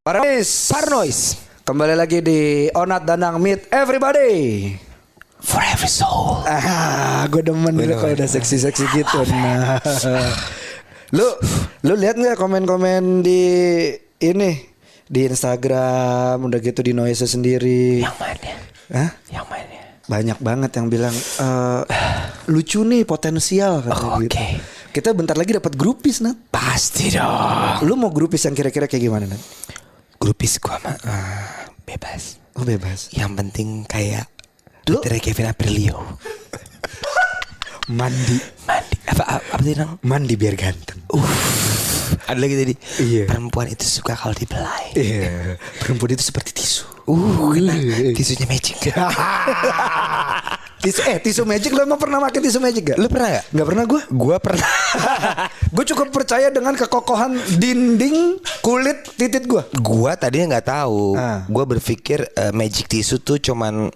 Parnois. Parnois Kembali lagi di Onat Danang Meet Everybody. for every soul. Ah, gue demen dulu kalau udah seksi-seksi gitu. Nah, lu lu lihat nggak komen-komen di ini di Instagram udah gitu di Noise sendiri. Yang mana? Hah? Yang mana? Banyak banget yang bilang eh, lucu nih potensial katanya Oh, gitu. oke. Kita bentar lagi dapat grupis Nat. Pasti dong. Lu mau grupis yang kira-kira kayak gimana Nat? Grupis gua mah eh, bebas. Oh bebas. Yang penting kayak Lu- Twitternya Kevin Aprilio. Mandi. Mandi. Apa apa, apa dong? Mandi biar ganteng. Ada lagi tadi. Iya. Perempuan itu suka kalau dibelai. Iya, perempuan itu seperti tisu. Uh, kena tisunya magic. Tisu eh tisu magic lo emang pernah pakai tisu magic gak? Lu pernah gak? Nggak pernah gue. Gua pernah. gue cukup percaya dengan kekokohan dinding kulit titit gue. gua tadinya nggak tahu. Ah. Gua berpikir eh, magic tisu tuh cuman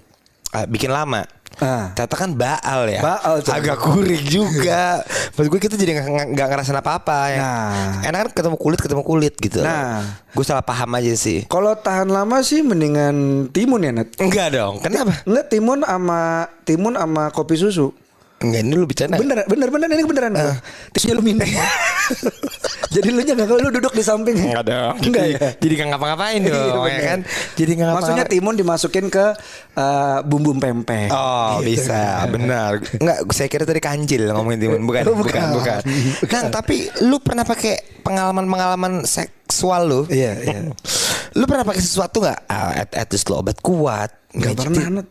eh, bikin lama. Ah. Ternyata kan baal ya. Baal, coy. Agak kurik juga. Maksud gue kita jadi nggak ngerasain apa-apa ya. Nah. Enak kan ketemu kulit ketemu kulit gitu. Nah. Gue salah paham aja sih. Kalau tahan lama sih mendingan timun ya Nat. Enggak dong. Kenapa? Enggak timun sama timun sama kopi susu. Enggak ini lu bercanda. Bener, bener, bener ini beneran. Ah. Tisunya lu minum. Jadi lu jangan kalau lu duduk di samping. Enggak dong. Enggak ya. Jadi nggak ngapa-ngapain Iya, dong, ya kan? Jadi nggak ngapa Maksudnya timun dimasukin ke eh, bumbu pempek. Oh Gitu. bisa benar Enggak saya kira tadi kanjil ngomongin timun Bukan Oh, bukan bukan. bukan, Nah tapi lu pernah pakai pengalaman-pengalaman seksual lu Iya, iya. Lu pernah pakai sesuatu nggak ah, at, at least lu obat kuat Gak pernah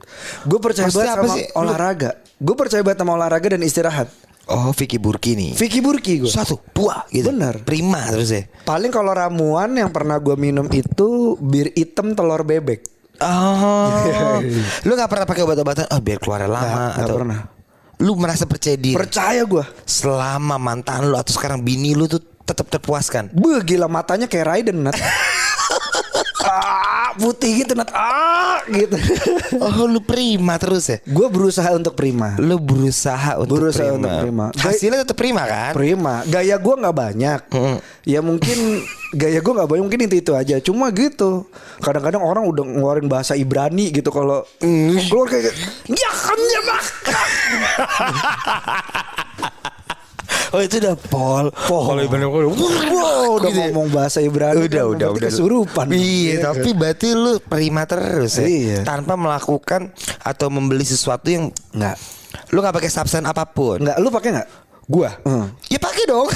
Gue percaya Maksudnya banget sama sih? Lu- olahraga Gue percaya banget sama olahraga dan istirahat. Oh Vicky Burki nih. Vicky Burki gue Satu dua gitu. Bener. Prima terus ya? Paling kalau ramuan yang pernah gue minum itu Bir hitam telur bebek. Oh. Lu gak pernah pakai obat-obatan? Oh biar keluar lama Nggak, nggak atau pernah. Lu merasa percaya diri? Percaya gue Selama mantan lu atau sekarang bini lu tuh tetap terpuaskan? Beuh gila matanya kayak Raiden Nat. Ah, Putih gitu Nat. Ah, gitu. Oh lu prima terus ya? Gue berusaha untuk prima. Lu berusaha untuk Berusaha prima. untuk prima. Hasilnya tetap prima kan? Prima. Gaya gue gak banyak. Mm. Ya mungkin Gaya gue gak banyak Mungkin itu-itu aja. Cuma gitu. Kadang-kadang orang udah ngeluarin bahasa Ibrani gitu Kalau Keluar kayak Ya kan ya mak Oh itu udah Paul. Paul Ibrani. Wow udah Gitu ngomong bahasa Ibrani Udah udah udah. Kesurupan Iya, tapi berarti lu prima terus ya. Iya. Tanpa melakukan atau membeli sesuatu yang Enggak lu nggak pakai substance apa pun. Enggak Lu pakai nggak? Gua. Hmm. Ya pakai dong.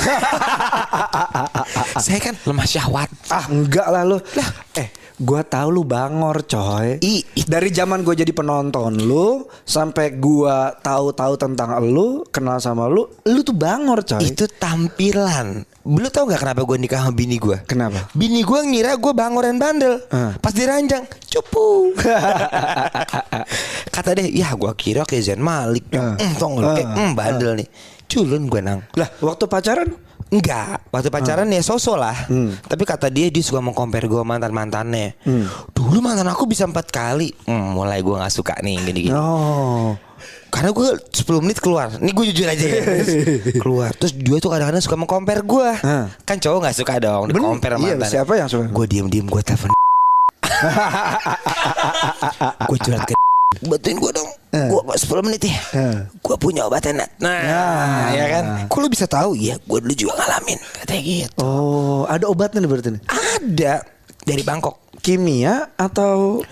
Saya kan lemah syahwat. Ah enggak lah lu Lah Eh Gua tahu lu bangor coy I- i- Dari zaman gue jadi penonton lu Sampai gua tahu-tahu tentang lu Kenal sama lu Lu tuh bangor coy Itu tampilan. Lu tau gak kenapa gue nikah sama bini gue? Kenapa? Bini gue ngira gue bangor dan bandel. Ah. Pas diranjang, cupu. Kata deh, ya gue kira kayak Zain Malik. Ah. Mm, lu? Ah. Eh, mm, bandel nih. Culun gue nang. Lah waktu pacaran Enggak, waktu pacaran ya sosok lah. Tapi kata dia dia suka mau compare gue mantan mantannya. Dulu mantan aku bisa empat kali. Hmm, mulai gue nggak suka nih gini-gini. Oh Karena gue 10 menit keluar. Nih gue jujur aja ya. keluar. Terus dia tuh kadang-kadang suka mau compare gue. Kan cowok nggak suka dong di Bener, compare iya, mantan. siapa yang suka? Gue diem-diem gue telepon. gue curhat ke Bantuin gue dong. Eh. Gue 10 menit ya? Eh. Gue punya obatnya Nat. Nah Ya. ya kan? Kok lu bisa tahu? Iya gue dulu juga ngalamin Katanya gitu. Oh ada obatnya nih berarti nih? Ada. Dari Bangkok. Kimia atau?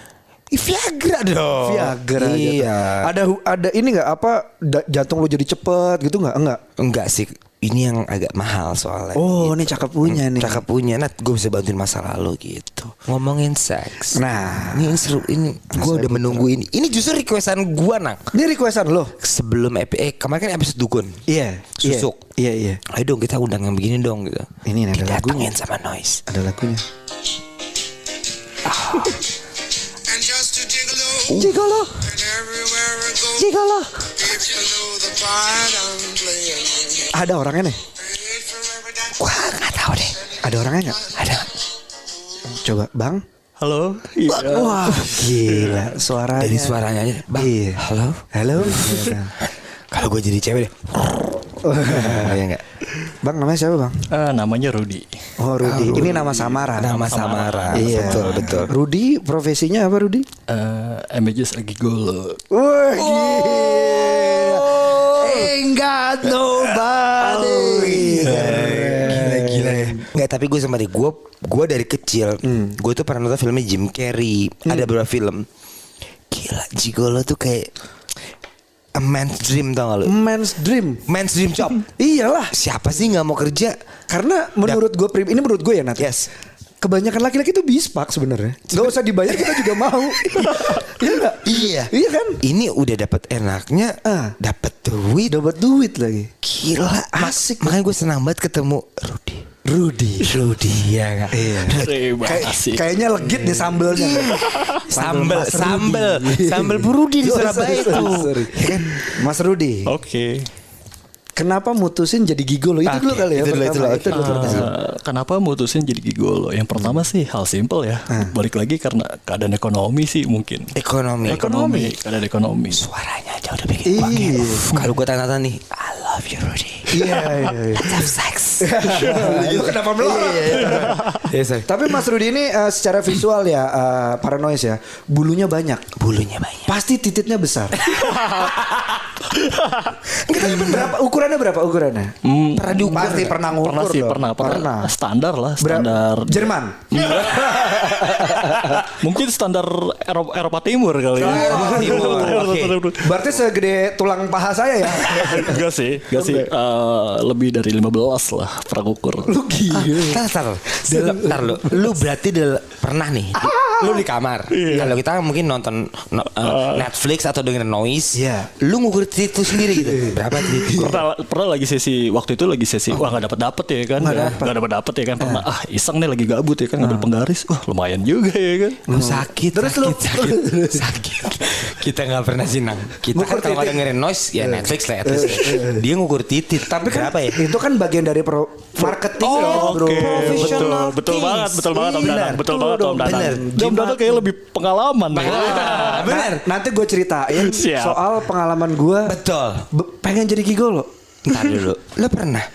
Viagra dong. Viagra. Iya. Ada ada ini nggak? Apa jantung lu jadi cepet gitu nggak? Enggak. Enggak sih Ini yang agak mahal soalnya. Oh, ini cakep punya nih. Cakep punya. Nat gue bisa bantuin masa lalu gitu. Ngomongin seks. Nah. Ini yang seru Ini gue udah menunggu ini. Ini justru requestan gue nang Ini requestan lo. Sebelum EP eh, Kemarin kan episode dukun Iya. Susuk. Iya iya. Ayo dong kita undang yang begini dong gitu. Ini ada lagunya. sama noise. Ada lagunya. Just to gigolo Ada orangnya nih. Paid for every dime. Wah gak tahu deh Ada orangnya nggak? Ada Coba, Bang. Halo Wah, gila suaranya. Dari suaranya aja Bang Iya. Halo Halo. Kalau gue jadi cewek deh Ya enggak Bang namanya siapa bang? Eh, namanya Rudy. Oh Rudi. Ini nama samaran. Nama samaran. Iya Betul, betul. Rudi profesinya apa Rudi? Eh, images lagi golo. Wah gila. Ain't got nobody. Gila gila ya. Enggak tapi gue sama deh gue gue dari kecil gue tuh pernah nonton filmnya Jim Carrey ada beberapa film gila Gigolo tuh kayak a man's dream tau gak lu Man's dream. man's dream job Iyalah. siapa sih nggak mau kerja Karena menurut gue ini menurut gue ya Nat. Yes. Kebanyakan laki-laki itu bispak sebenarnya. Gak usah dibayar kita juga mau. Iya nggak? iya Iya kan? ini udah dapat enaknya Ah. dapat duit Dapat duit lagi. gila asik makanya gue senang banget ketemu Rudy Rudy. Rudy ya gak? Iya. Kayak- kasih. kayaknya legit deh sambelnya. sambel Mas sambel Rudy. sambel Burudi di Surabaya itu sorry, sorry. Ya kan? Mas Rudy. Oke. Kenapa mutusin jadi gigolo? Itu dulu kali ya. itu dulu, itu dulu. Itu dulu. Eh, kenapa mutusin jadi gigolo? Yang pertama sih hal simple ya. Balik lagi karena keadaan ekonomi sih mungkin. ekonomi Ekonomi, keadaan ekonomi. suaranya aja udah bikin Iya. Uff, kalau gue tanya-tanya nih I love you Rudy Iya, iya, iya. let's have sex Lu kenapa melorot? Iya. Tapi Mas Rudy ini eh, secara visual ya eh, paranoid ya, bulunya banyak. bulunya banyak Pasti tititnya besar. Enggak, tapi berapa ukurannya berapa ukurannya? Hmm, pernah diukur Pasti nggak? pernah ngukur pernah sih, dong. pernah, pernah, Pernah. Standar lah, Berapa? standar. Jerman. Mungkin standar Eropa, Eropa Timur kali ya. Eropa Timur, oke. Berarti segede tulang paha saya ya. Enggak sih, enggak sih. Eh, lebih dari 15 lah pernah ukur. Lu gila. Tar, tar, tar lu. Lu berarti del- pernah nih. Lu di kamar. Kalau kita mungkin nonton no- eh, Netflix atau dengerin noise. Iya. Lu ngukur titik lu sendiri gitu. Berapa titik? pernah pernah lagi sesi waktu itu lagi sesi wah nggak dapat dapet ya kan Nggak Ya, dapat dapet ya kan pernah ah iseng nih lagi gabut ya kan ngambil penggaris wah lumayan juga ya kan Lu sakit, Terus sakit, lu- sakit, sakit. Kita nggak pernah sinang. Kita kan kalau dengerin noise ya Netflix lah least. Dia ngukur titik. Tapi kan ya? itu kan bagian dari pro marketing Oh, ya, bro. Professional betul, betul banget, betul banget Om. Dadang, betul banget Om Dadang. Om Dadang kayak lebih pengalaman nih. Ah, bener. Nah, nanti gue ceritain Siap. soal pengalaman gue Betul. pengen jadi gigolo. Ntar dulu. Lu pernah?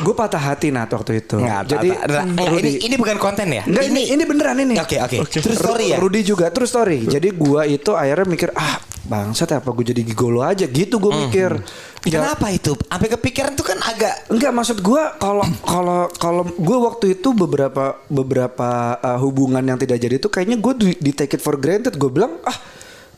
Gue patah hati Nat waktu itu. Nggak, jadi. Nggak, ini Rudy- ini bukan konten ya? Enggak ini ini beneran ini. Oke, oke. Terus story ya? Rudy juga terus story. Jadi gua itu akhirnya mikir ah bangsat apa gue jadi gigolo aja gitu gue mikir. Ya, Kenapa itu? Sampai kepikiran tuh kan agak Enggak maksud gua kalau kalau kalau gue waktu itu beberapa beberapa uh, hubungan yang tidak jadi itu kayaknya gue di, di take it for granted gue bilang ah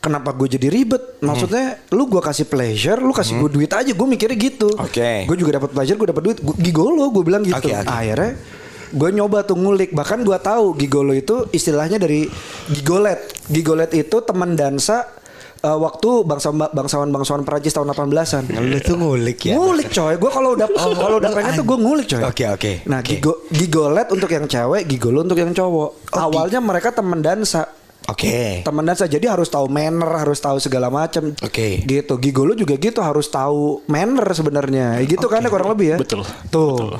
kenapa gue jadi ribet maksudnya lu gua kasih pleasure lu kasih gue duit aja gue mikirnya gitu Oke. gue juga dapat pleasure gue dapat duit gua, gigolo gue bilang gitu Oke, oke. akhirnya gue nyoba tuh ngulik bahkan gua tahu gigolo itu istilahnya dari gigolet gigolet itu teman dansa uh, waktu bangsa bangsawan bangsawan Perancis tahun 18-an Lu tuh ngulik ya. Ngulik coy, gue kalau udah kalau udah pengen tuh gue ngulik coy. Oke, oke, Nah, oke. gigo, gigolet untuk yang cewek, gigolo untuk yang cowok. Oh, Awalnya mereka teman dansa. Oke. Teman dansa jadi harus tahu manner, harus tahu segala macam. Oke. Gitu. Gigolo juga gitu harus tahu manner sebenarnya. Gitu kan ya kurang lebih ya. Betul. Tuh.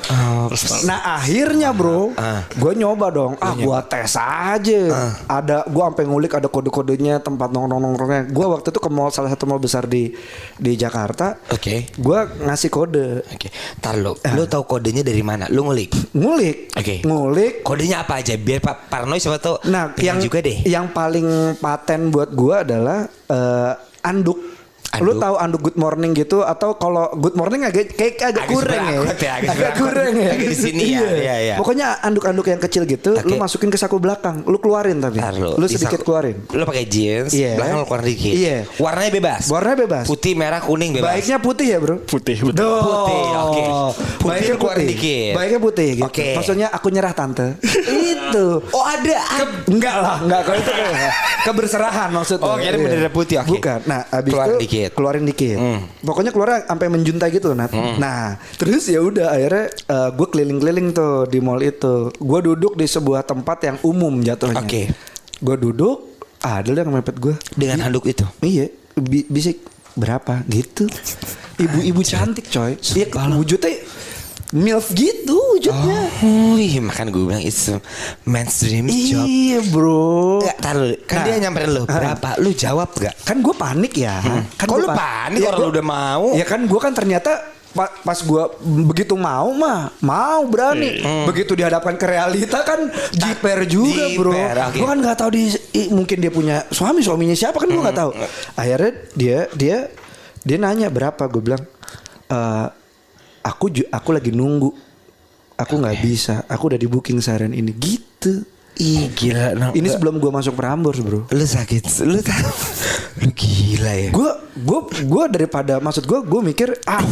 Nah akhirnya bro, Ah. gue nyoba dong. Ah gue tes aja. Ada gue sampai ngulik ada kode-kodenya tempat nongkrong nongkrongnya. Gue waktu itu ke mall salah satu mall besar di di Jakarta. Oke. Gue ngasih kode. Oke. Tar lu. Lu tahu kodenya dari mana? Lu ngulik. Ngulik. Oke. Ngulik. Kodenya apa aja? Biar Pak Parnoy siapa tahu. Nah, yang juga deh. yang paling paten buat gua adalah eh, anduk. Lu tahu anduk good morning gitu atau kalau good morning agak kayak agak, Agak kurang ya. ya, agak seberakot. kurang ya. Agak di sini ya, iya, iya. Pokoknya anduk-anduk yang kecil gitu lu Oke. masukin ke saku belakang, lu keluarin tapi. Ntar Lu, di sedikit saku- keluarin. Lu pakai jeans, Iya. belakang lu keluarin dikit. Iya. Warnanya bebas. Warnanya bebas. Putih, merah, kuning bebas. Baiknya putih ya, Bro. Putih, betul. Duh. Putih, oke. Putih Baiknya lu keluarin putih. dikit. Baiknya putih gitu. Oke. Maksudnya aku nyerah tante. itu. Oh ada. Enggak lah, enggak kalau itu kayak keberserahan maksudnya. Oh, kira Iya. bener putih, oke. Bukan. Nah, abis Keluarin itu dikit. keluarin dikit. Hmm. Pokoknya keluar sampai menjuntai gitu Nat. Nah, terus ya udah akhirnya gue keliling-keliling tuh di mall itu. Gue duduk di sebuah tempat yang umum jatuhnya. Oke. Gue duduk, ada yang mepet gue. Dengan handuk itu. Iya, bi- bisik berapa gitu. Ibu-ibu cantik coy. Iya, wujudnya milf gitu wujudnya. Oh, iya, makan gue bilang it's a man's dream job. Iya bro. Enggak, taruh. Kan Nah. dia nyamperin lu. Berapa? Lu jawab gak? Kan gue panik ya. Kan Kok lu pa- panik Ya, orang lu udah mau? Ya kan gue kan ternyata pa- pas gua begitu mau mah mau berani. Begitu dihadapkan ke realita kan jiper juga, Bro. Jiper, oke. Gua kan nggak tahu di i- mungkin dia punya suami, suaminya siapa kan gua nggak tahu. Akhirnya dia dia dia nanya berapa, gue bilang "Eh, aku aku lagi nunggu. Aku nggak bisa. Aku udah di booking seharian ini gitu. Ih gila no. Ini sebelum gua masuk Prambors, Bro. Lu sakit Lu Lu gila ya. Gue gue gue daripada maksud gue gue mikir ah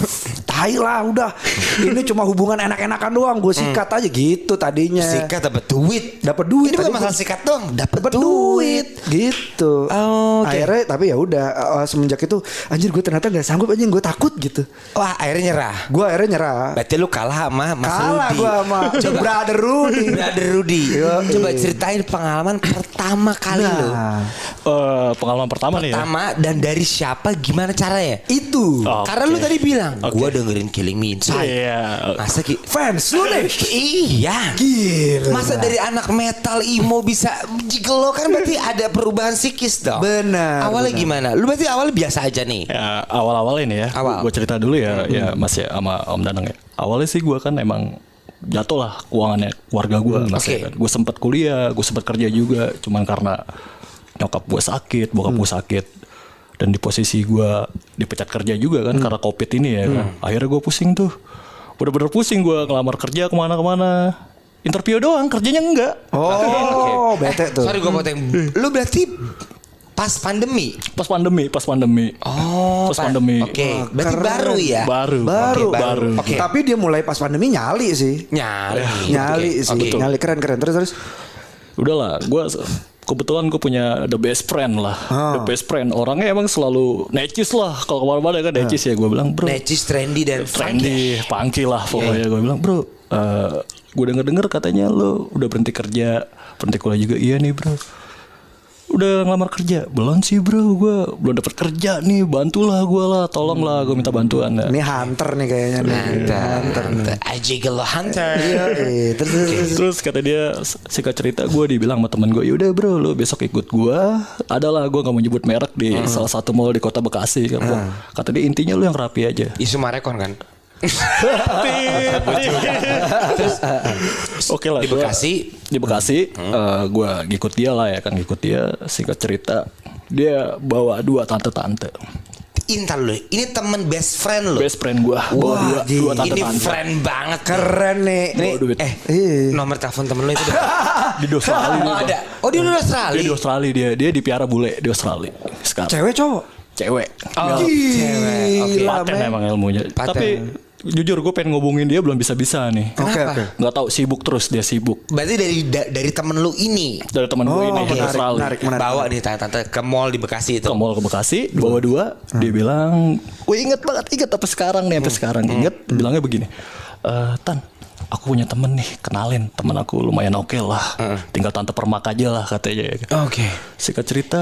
tai lah udah. Ini cuma hubungan enak-enakan doang gue sikat aja gitu tadinya. Sikat dapat duit. Dapat duit Ini bukan masalah gua- sikat doang Dapat duit. duit. Gitu. Oh, oke. akhirnya tapi ya udah uh, semenjak itu anjir gue ternyata nggak sanggup anjir gue takut gitu. Wah akhirnya nyerah? Gue akhirnya nyerah. Berarti lu kalah sama Mas kalah Rudi. gue sama brother Rudy Brother Rudi. Yoi. Coba ceritain pengalaman pertama kali lu nah Eh, pengalaman pertama nih ya. Pertama dan dari siapa gimana caranya itu Oh. Karena lu Oke. tadi bilang Oke. Gua dengerin Killing Me Inside Iya. Masa ki fans lu nih Iya Gila. Masa dari anak metal emo bisa gigolo kan berarti ada perubahan psikis dong. Benar, Awalnya benar. gimana? Lu berarti awalnya biasa aja nih. Ya, awal-awal ini ya. Awal. Gue cerita dulu ya, ya Mas ya sama Om Danang ya. Awalnya sih gue kan emang jatuh lah keuangannya keluarga gue. Oke. ya kan. Gue sempat kuliah, gue sempat kerja juga. Cuman karena nyokap gue sakit, bokap gue sakit. Dan di posisi gue dipecat kerja juga kan karena covid ini ya kan. Akhirnya gue pusing tuh. Bener-bener pusing gue ngelamar kerja ke mana-kemana. Interview doang, kerjanya enggak. oh bete tuh Sorry gua potong. Lu berarti pas pandemi. Pas pandemi, pas pandemi. Oh, pas pandemi. Oke, berarti Keren. baru ya. Baru, baru Oke, baru. baru. Oke. tapi dia mulai pas pandemi nyali sih Nyali. nyali Oke, sih oke. nyali keren keren terus terus udahlah gue kebetulan gue punya the best friend lah Ah. the best friend orangnya emang selalu necis lah kalau ke mana-mana kan necis ya gue bilang bro Necis, trendy dan trendy funky lah Iya. pokoknya gue bilang bro gue denger denger katanya lo udah berhenti kerja berhenti kuliah juga iya nih bro udah ngelamar kerja belum sih bro gue belum dapat kerja nih bantulah gue lah tolong lah gue minta bantuan ya. Ini hunter nih kayaknya nih. Hunter. Hunter. Gelo Hunter. Iya, iya. Terus, terus, terus. Terus kata dia singkat cerita gue dibilang sama temen gue yaudah bro lu besok ikut gue adalah gue nggak mau nyebut merek di salah satu mall di kota Bekasi kan Gua- kata dia intinya lu yang rapi aja Isu Marekon kan. Oke lah Di gua- Bekasi. di Bekasi gue ngikut dia lah ya kan ngikut dia singkat cerita dia bawa dua tante-tante Intar lu. Ini temen best friend lu. best friend gue bawa dua, dua Ini tante-tante friend banget. Keren nih. Nih, Bawa duit. eh, Iya. nomor telepon temen lu itu. di Australia oh, dia, ada. Oh, dia udah dia Australia. di Australia dia dia di piara bule di Australia sekarang Cewek cowok. cewek Oh, cewek. Oke. Gila, paten men. emang ilmunya. Paten. Tapi jujur gue pengen ngobongin dia belum bisa bisa nih. Oke, Kenapa? oke. Nggak tahu sibuk terus dia sibuk. Berarti dari da- dari temen lu ini Dari teman gue Oh, ini di menarik, Australia. menarik, menarik. bawa nih tante-tante ke mall di Bekasi itu. Ke mall ke Bekasi, bawa dua. Dia bilang, gue inget banget, inget sampai sekarang nih, sampai sekarang inget. Bilangnya begini, "Eh, Tan, aku punya temen nih, kenalin temen aku lumayan oke lah. Tinggal tante permak aja lah katanya. Oke. Singkat cerita,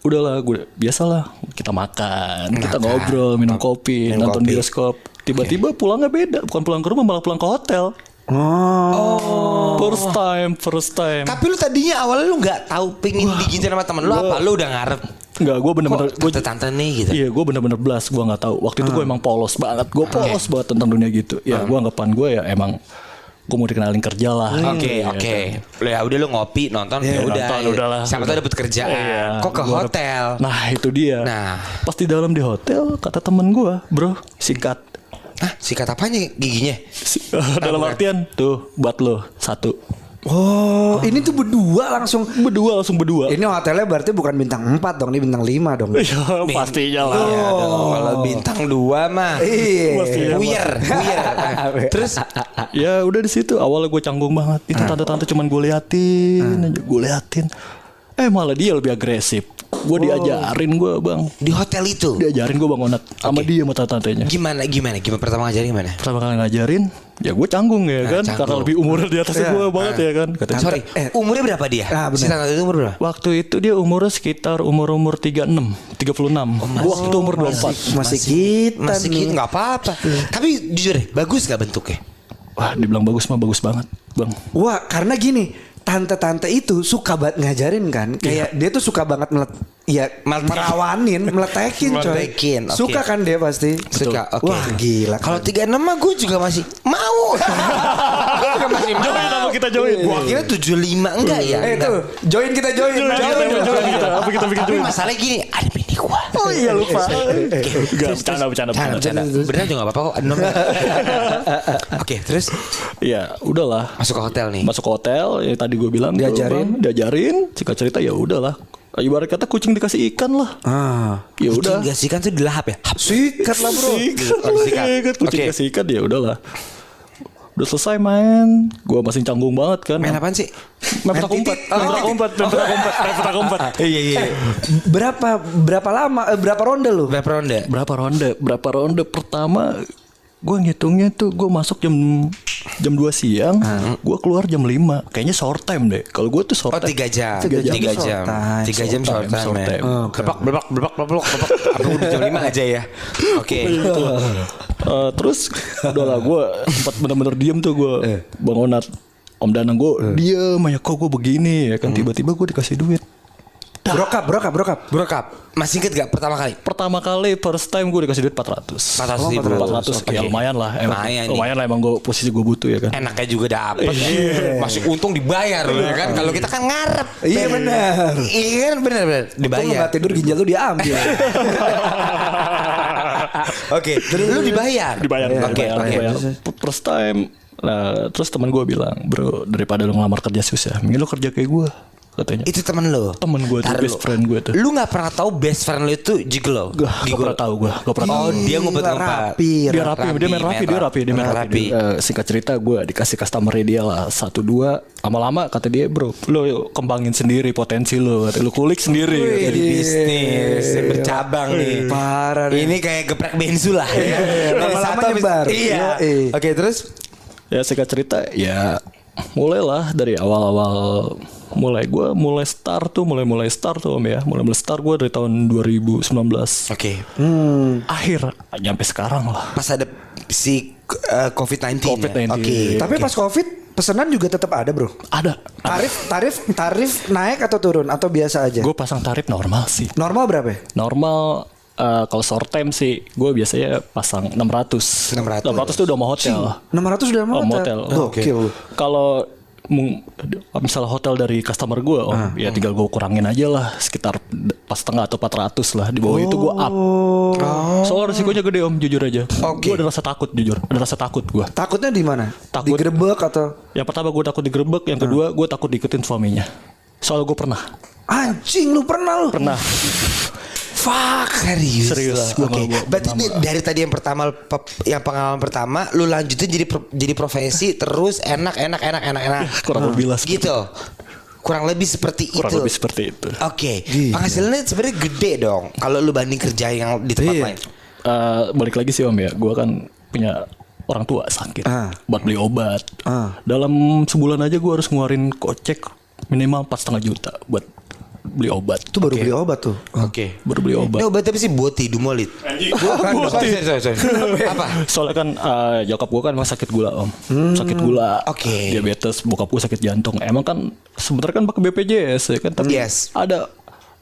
udahlah gue biasalah kita makan, kita ngobrol, minum kopi, Minum nonton kopi. bioskop. Tiba-tiba pulangnya beda, bukan pulang ke rumah malah pulang ke hotel. Oh. First time, first time. Tapi lu tadinya awalnya lu nggak tahu pingin digituin sama temen lu apa? Lu udah ngarep Enggak, gue bener-bener gue tante-tante nih gitu. Iya, gue bener-bener belas, gue nggak tahu. Waktu itu gue emang polos banget, gue polos banget tentang dunia gitu. Ya, gue anggapan gue ya emang gue mau dikenalin kerja lah. Oke Iya, oke. kan. Lu ya udah lu ngopi nonton Iya, ya udah. Nonton, ya. udahlah. Siapa tahu dapet kerjaan. Iya, Kok ke gua- hotel? Nah itu dia. Nah. Pas di dalam di hotel kata temen gue, bro, singkat. Hah, sikat apanya giginya? Dalam artian tuh buat lo satu. Oh, ini tuh berdua langsung. Berdua langsung berdua. Ini hotelnya berarti bukan bintang 4 dong, ini bintang 5 dong. Iya, pastinya lah. Iya dong, Kalau bintang dua mah. Iya. Pastinya. Buyer, buyer. Terus Ya udah di situ awalnya gue canggung banget. Itu tante-tante cuman gue liatin aja, gue liatin. Eh malah dia lebih agresif. Gue diajarin gue bang, di hotel itu diajarin gue bang Onat sama dia sama tante-tantenya. gimana gimana gimana pertama ngajarin gimana? Pertama kali ngajarin, ya gue canggung ya kan, canggung. karena lebih umurnya di atas Iya. gue banget ya kan. Katanya, Sorry, eh. umurnya berapa dia? Ah, benar. si tante itu umur berapa? Waktu itu dia umurnya sekitar umur-umur 36, 36. Gue waktu itu umur 24. Masih kita Masih gitu nggak apa-apa. Tapi jujur deh, bagus gak bentuknya? Wah, dibilang bagus mah bagus banget, bang. Wah, karena gini, tante-tante itu suka banget ngajarin kan. Kayak dia tuh suka banget melet- ya Meletek. merawanin, meletekin coy. Meletekin, oke. Suka kan dia pasti. Suka, oke. Wah, gila. Kalau tiga enam mah gue juga masih mau. gue juga masih mau. Join apa kita join? Gua kira tujuh lima enggak ya? Eh itu, join kita join. Join, Join, join, join. kita. Apa kita bikin join? masalahnya gini, ada bini gua. Oh iya lupa. Enggak, bercanda, bercanda, Jangan, bercanda. jangan. Bener juga gak apa-apa kok. Nom. Oke, terus Ya, udahlah. masuk ke hotel nih. Masuk ke hotel, ya tadi gue bilang Diajarin? Diajarin, cerita cerita ya udahlah. Ibarat kata kucing dikasih ikan lah. Ah. Ya udah. Kucing gasikan tuh dilahap ya? Sikat lah bro. Sikat, Oh, sikat. Kucing Oke. kasih ikan ya udahlah. Udah selesai main, gua masih canggung banget kan. Main apaan sih? Main petak umpet, main petak umpet, main petak umpet, main petak umpet. Iya iya. Berapa berapa lama eh, berapa ronde lu? Berapa ronde? Berapa ronde? Berapa ronde pertama? Gue ngitungnya tuh gue masuk jam jam 2 siang, gue keluar jam 5 Kayaknya short time deh. Kalau gue tuh short Oh time. tiga jam, Tiga jam tiga short jam, time. tiga jam Short short time, time, short ya. time. Bebak, bebak, bebak, bebak, bebak. Apa udah jam lima aja ya? Oke. Gitu. Eh, terus udah lah gue sempat bener-bener diem tuh gue Bang Onat Om Danang gue diem aja kok gue begini ya kan tiba-tiba gue dikasih duit Brokap, brokap, brokap. Brokap, masih inget gak pertama kali? pertama kali first time gue dikasih duit 400 400 ribu. 400 ya Oke. lumayan lah. Emang, Lumayan lumayan lah emang gue posisi gue butuh ya kan? Enaknya juga dapet. Masih untung dibayar loh ya kan? Kalau kita kan ngarep. Iya, benar. Iya kan? Benar benar. Untung lu Dibayar. gak tidur ginjal lu diambil. Oke Lu dibayar? Dibayar Iya, Oke dibayar, oke dibayar. first time nah terus teman gue bilang bro daripada lu ngelamar kerja susah mending lu kerja kayak gue katanya Itu temen lu Temen gua tuh, Tar best lu. friend gua tuh. Lu gak pernah tahu best friend lu itu gigolo Gak, gak pernah tahu gue Gak pernah tahu Oh dia ngumpet-ngumpet Rapi, dia rapi, dia main rapi, dia rapi, dia main rapi. rapi. Dia, eh, singkat cerita gue dikasih customer dia lah satu dua, lama-lama kata dia bro, lo kembangin sendiri potensi lo, kata lu kulik sendiri. Jadi bisnis bercabang nih. Parah nih. Ini kayak geprek bensu lah. ya. Dari Lama-lama satu habis- nyebar. Iya. Oke terus Ya singkat cerita, ya mulailah dari awal-awal mulai gue mulai start tuh mulai mulai start tuh om ya mulai mulai start gue dari tahun 2019 Oke. akhir nyampe sekarang lah Pas ada si uh, COVID-19. ya? COVID-19. Oke. Tapi pas Covid pesanan juga tetap ada, Bro. ada Tarif tarif tarif naik atau turun atau biasa aja? gue pasang tarif normal sih Normal berapa? ya? normal eh, kalau short time sih gue biasanya pasang 600 600. 600 tuh udah mau hotel 600 udah mau Oh, motel. Gokil lu. Kalau misalnya hotel dari customer gue, om, Ah. ya tinggal gue kurangin aja lah sekitar pas setengah atau 400 lah di bawah itu gue up. Oh. Soalnya resikonya gede om, jujur aja. Oke. Gue ada rasa takut jujur, ada rasa takut gue. Takutnya di mana? Takut. Digerebek atau Yang pertama gue takut digerebek, yang kedua gue takut diikutin suaminya. Soalnya gue pernah, anjing lu pernah lu? pernah. Fuck serius. Serius, gua Oke. mau- Berarti ini dari tadi yang pertama yang pengalaman pertama lu lanjutin jadi jadi profesi terus enak enak enak enak enak. Kurang lebih lah Gitu. Kurang lebih seperti Kurang itu. lebih seperti itu. Oke. Penghasilannya sebenarnya gede dong kalau lu banding kerja yang di tempat Iya. lain. Eh, balik lagi sih om ya, gue kan punya orang tua sakit, Ah. buat beli obat. Ah. Dalam sebulan aja gue harus ngeluarin kocek minimal empat setengah juta buat beli obat. Itu baru beli obat tuh. Oke. Baru beli obat. Ini obat apa sih Boti Dumolit? Bukan, Boti. sorry, sorry, sorry. Apa? Soalnya kan eh, nyokap gue kan sakit gula om, sakit gula, Oke. diabetes, bokap gue sakit jantung. Emang kan sebenarnya kan pakai BPJS ya kan, tapi Yes. ada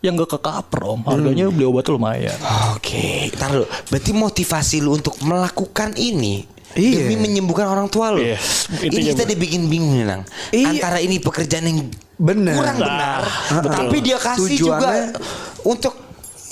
yang gak ke cover om, harganya beli obat tuh lumayan. Oke, ntar lu. Berarti motivasi lu untuk melakukan ini Iya. demi menyembuhkan orang tua lu. Yes, ini kita bener. dibikin bingung nih, Nang. Iya. Antara ini pekerjaan yang Bener. kurang Nah, benar, betul. tapi dia kasih juga Tujuannya untuk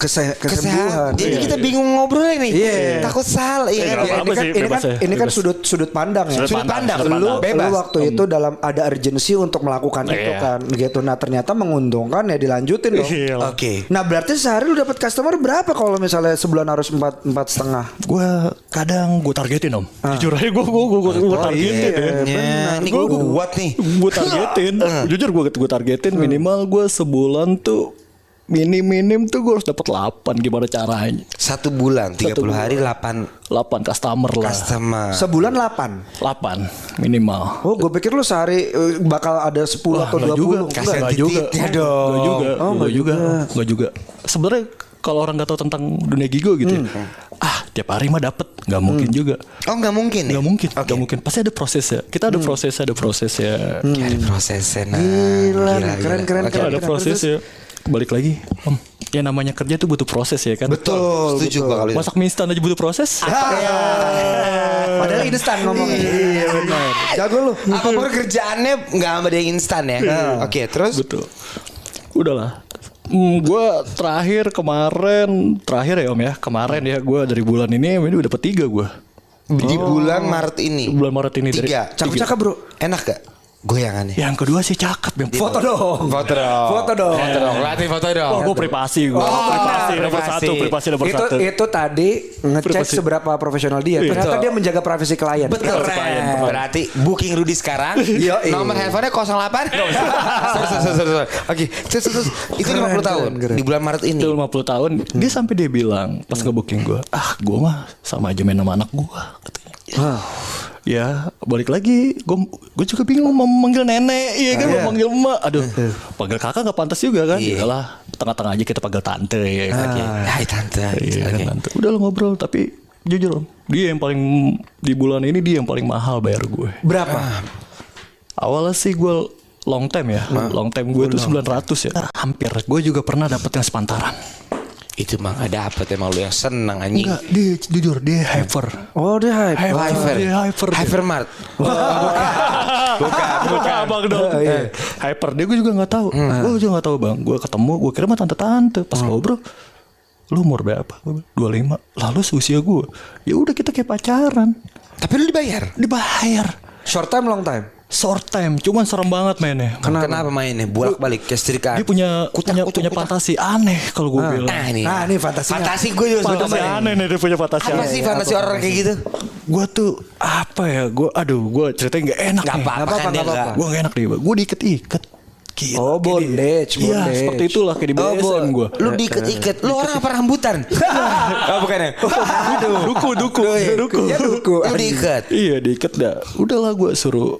Kese kesehatan. kesembuhan. Jadi Iya, kita iya. bingung ngobrol nih. Iya. Takut salah, iya Iya, kan? ini kan, sih, ini kan, ya, ini kan sudut sudut pandang ya. Sudut Sudut pandang, sudut lu, pandang. bebas. lu waktu itu dalam ada urgensi untuk melakukan itu Iya. kan gitu nah ternyata menguntungkan ya dilanjutin dong Iya. Oke. nah berarti sehari lu dapat customer berapa kalau misalnya sebulan harus empat empat setengah Gue kadang gue targetin om, jujur aja gue gue gue gue targetin. iya, Ya, ini gue kuat nih. gue targetin jujur gue gue targetin minimal gue sebulan tuh minim minim tuh gue harus dapat 8 gimana caranya? Satu bulan, 30 Satu hari 8 8 customer lah. Customer. sebulan 8 8 minimal. Oh gue pikir lu sehari eh, bakal ada 10 atau nggak 20 juga Enggak. Kasihan nggak juga. Tititnya dong. nggak juga. Oh, nggak nggak juga. juga. nggak juga. Sebenarnya kalau orang nggak tahu tentang dunia gigo gitu ya, ah tiap hari mah dapet. Nggak mungkin juga. Oh nggak mungkin ya? nggak mungkin. Oke. nggak mungkin. Pasti ada prosesnya. Kita ada proses ada prosesnya. Oke, ada prosesnya. Nah, Gila nih, keren, keren, Oke. keren. ada prosesnya balik lagi om ya namanya kerja tuh butuh proses ya kan. Betul, Setuju betul. itu. Masak mie instan aja butuh proses. Padahal instan ngomongnya. Iya benar. Jago lu. Apa pun kerjaannya nggak ada yang instan ya. Oke, terus Betul. Udahlah. Hmm, gue terakhir kemarin terakhir ya om ya kemarin ya gue dari bulan ini ini udah dapet tiga gue di bulan Maret ini. bulan Maret ini Tiga. Cakep-cakep bro. Enak gak? Goyangannya. yang kedua sih cakep yang Foto dong. Foto dong. Foto dong. Foto dong. Latih foto dong. Oh, gue privasi gue. privasi nomor privasi. satu, privasi nomor Itu satu. itu tadi ngecek Privasi. seberapa profesional dia. Iya. Ternyata Betul. dia menjaga privasi klien. Betul. Keren. Berarti booking Rudy sekarang. Yoi. Nomor handphonenya 08. Terus, terus, terus, terus. Oke, terus, terus. Itu Keren, 50 tahun keren, di bulan Maret ini. Itu 50 tahun Dia sampai dia bilang Pas nge-booking gue Ah gue mah sama aja main sama anak gue Katanya Ya balik lagi. Gue gue juga bingung mau manggil nenek. Iya kan Ah, mau iya. manggil emak. Aduh Panggil kakak gak pantas juga kan? Iya. Yalah Tengah-tengah aja kita panggil tante ya kan? Oke. Hai tante. Iya Oke. kan tante. Udah lah ngobrol Tapi jujur om Dia yang paling Di bulan ini dia yang paling mahal bayar gue. Berapa? Awalnya sih gue long time ya. Long time gue tuh 900 ya. Hampir. Gue juga pernah dapet yang sepantaran Itu mah gak dapet emang lu yang seneng anjing. Enggak dia jujur dia hyper. Oh dia hype. Hyper. Dia hyper dia. Hypermart. bukan bukan. Abang dong. Eh, hyper dia gue juga nggak tahu. Gue juga nggak tahu bang. Gue ketemu gue kira mah tante tante pas ngobrol lu umur berapa? Dua lima. Lalu usia gue ya udah kita kayak pacaran. Tapi lu dibayar. dibayar. Short time long time. Short time cuman serem banget mainnya Kenapa, mainnya? Bolak-balik kayak setrika. dia punya Kutak, punya, kutuk, punya kutak. fantasi aneh kalau gue bilang Nah ini. Nah, ini fantasinya. Fantasi gue juga suka fantasi main. aneh nih dia punya fantasi Apa aneh. sih fantasi orang kayak gitu? gue tuh apa ya gue aduh gue ceritanya nggak enak Gak nih. apa-apa kan nggak apa-apa. enggak. gue gak enak nih gue diiket-iket Gila, Oh, kayak di- bondage, Iya bondage. seperti itulah kayak di Oh, BSM Bo. gue Lu diiket-iket. Lu orang apa rambutan? oh, bukan ya? Duku duku duku Ya duku. Lu diikat. Iya diiket dah Udahlah gue suruh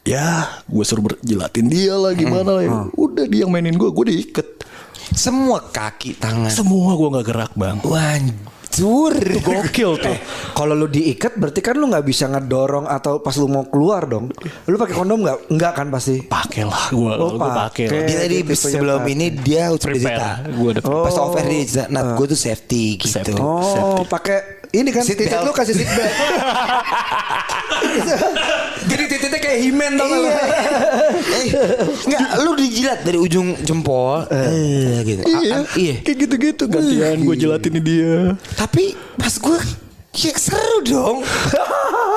Ya gue suruh berjelatin dia lah gimana lah ya. Udah dia yang mainin gue Gue diiket Semua kaki, tangan. Semua gue gak gerak bang Wancur. Gokil tuh Kalau lu diikat berarti kan lu nggak bisa ngedorong atau pas lu mau keluar dong. Lu pakai kondom nggak? Enggak kan pasti. Pakai lah gue Oh, Gue pakai lah. pakai. Dia tadi sebelum ini dia udah cerita. Gue udah Pas off air dia cerita, Nat gue tuh safety gitu. Safety. Oh, pakai ini kan Seat titik belt. lu kasih seat belt. Jadi titiknya kayak himen dong. Iya. eh, enggak, lu dijilat dari ujung jempol. Eh, gitu. Iya iya. Kayak gitu-gitu Gantian gue jelatin dia Tapi pas gue ya seru dong.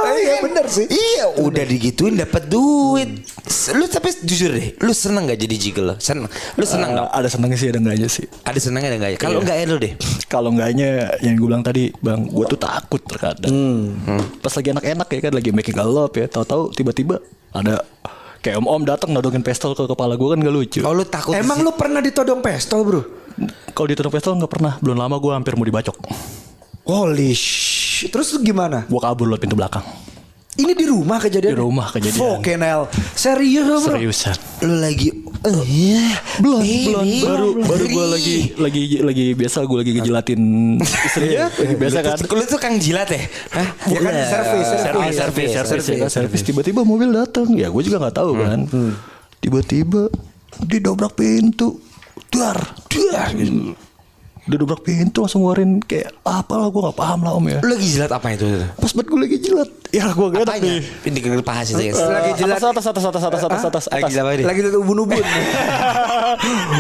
Iya bener sih. Iya, udah digituin dapat duit. Lu tapi jujur deh, lu seneng gak jadi jiggle? Seneng. Lu seneng Eh, dong? Ada senangnya sih ada enggaknya sih Ada senengnya ada enggak ya? Kalau Iya. enggak ya lu deh. kalau enggaknya yang gue bilang tadi bang gue tuh takut terkadang pas lagi enak-enak ya kan lagi making a love ya tahu-tahu tiba-tiba ada kayak om-om datang nodongin pistol ke kepala gue kan gak lucu Oh lu takut Emang lu pernah ditodong pistol, Bro? kalau ditodong pistol nggak pernah belum lama gue hampir mau dibacok Holy Terus gimana? gue kabur lewat pintu belakang Ini di rumah kejadian. Di rumah kejadian. Oke, Nel. Serius, Bro. seriusan lu lagi eh iya belum belum baru baru baby. lagi lagi lagi biasa gue lagi ngejelatin istrinya lagi biasa kan Lu tuh kang jilat ya? Hah? Ya kan Bukan. servis, servis, servis servis servis ya tiba-tiba mobil datang ya gue juga nggak tahu kan tiba-tiba didobrak pintu dar dar gitu. Dia dobrak pintu langsung ngeluarin kayak apa lah gue nggak paham lah om ya Lu lagi jilat apa itu? pas banget gue lagi jilat ya gue gak enak nih Ini ke paha sih guys. Lagi jilat. atas atas atas atas atas atas atas Lagi jilat apa ini? Lagi liat ubun-ubun.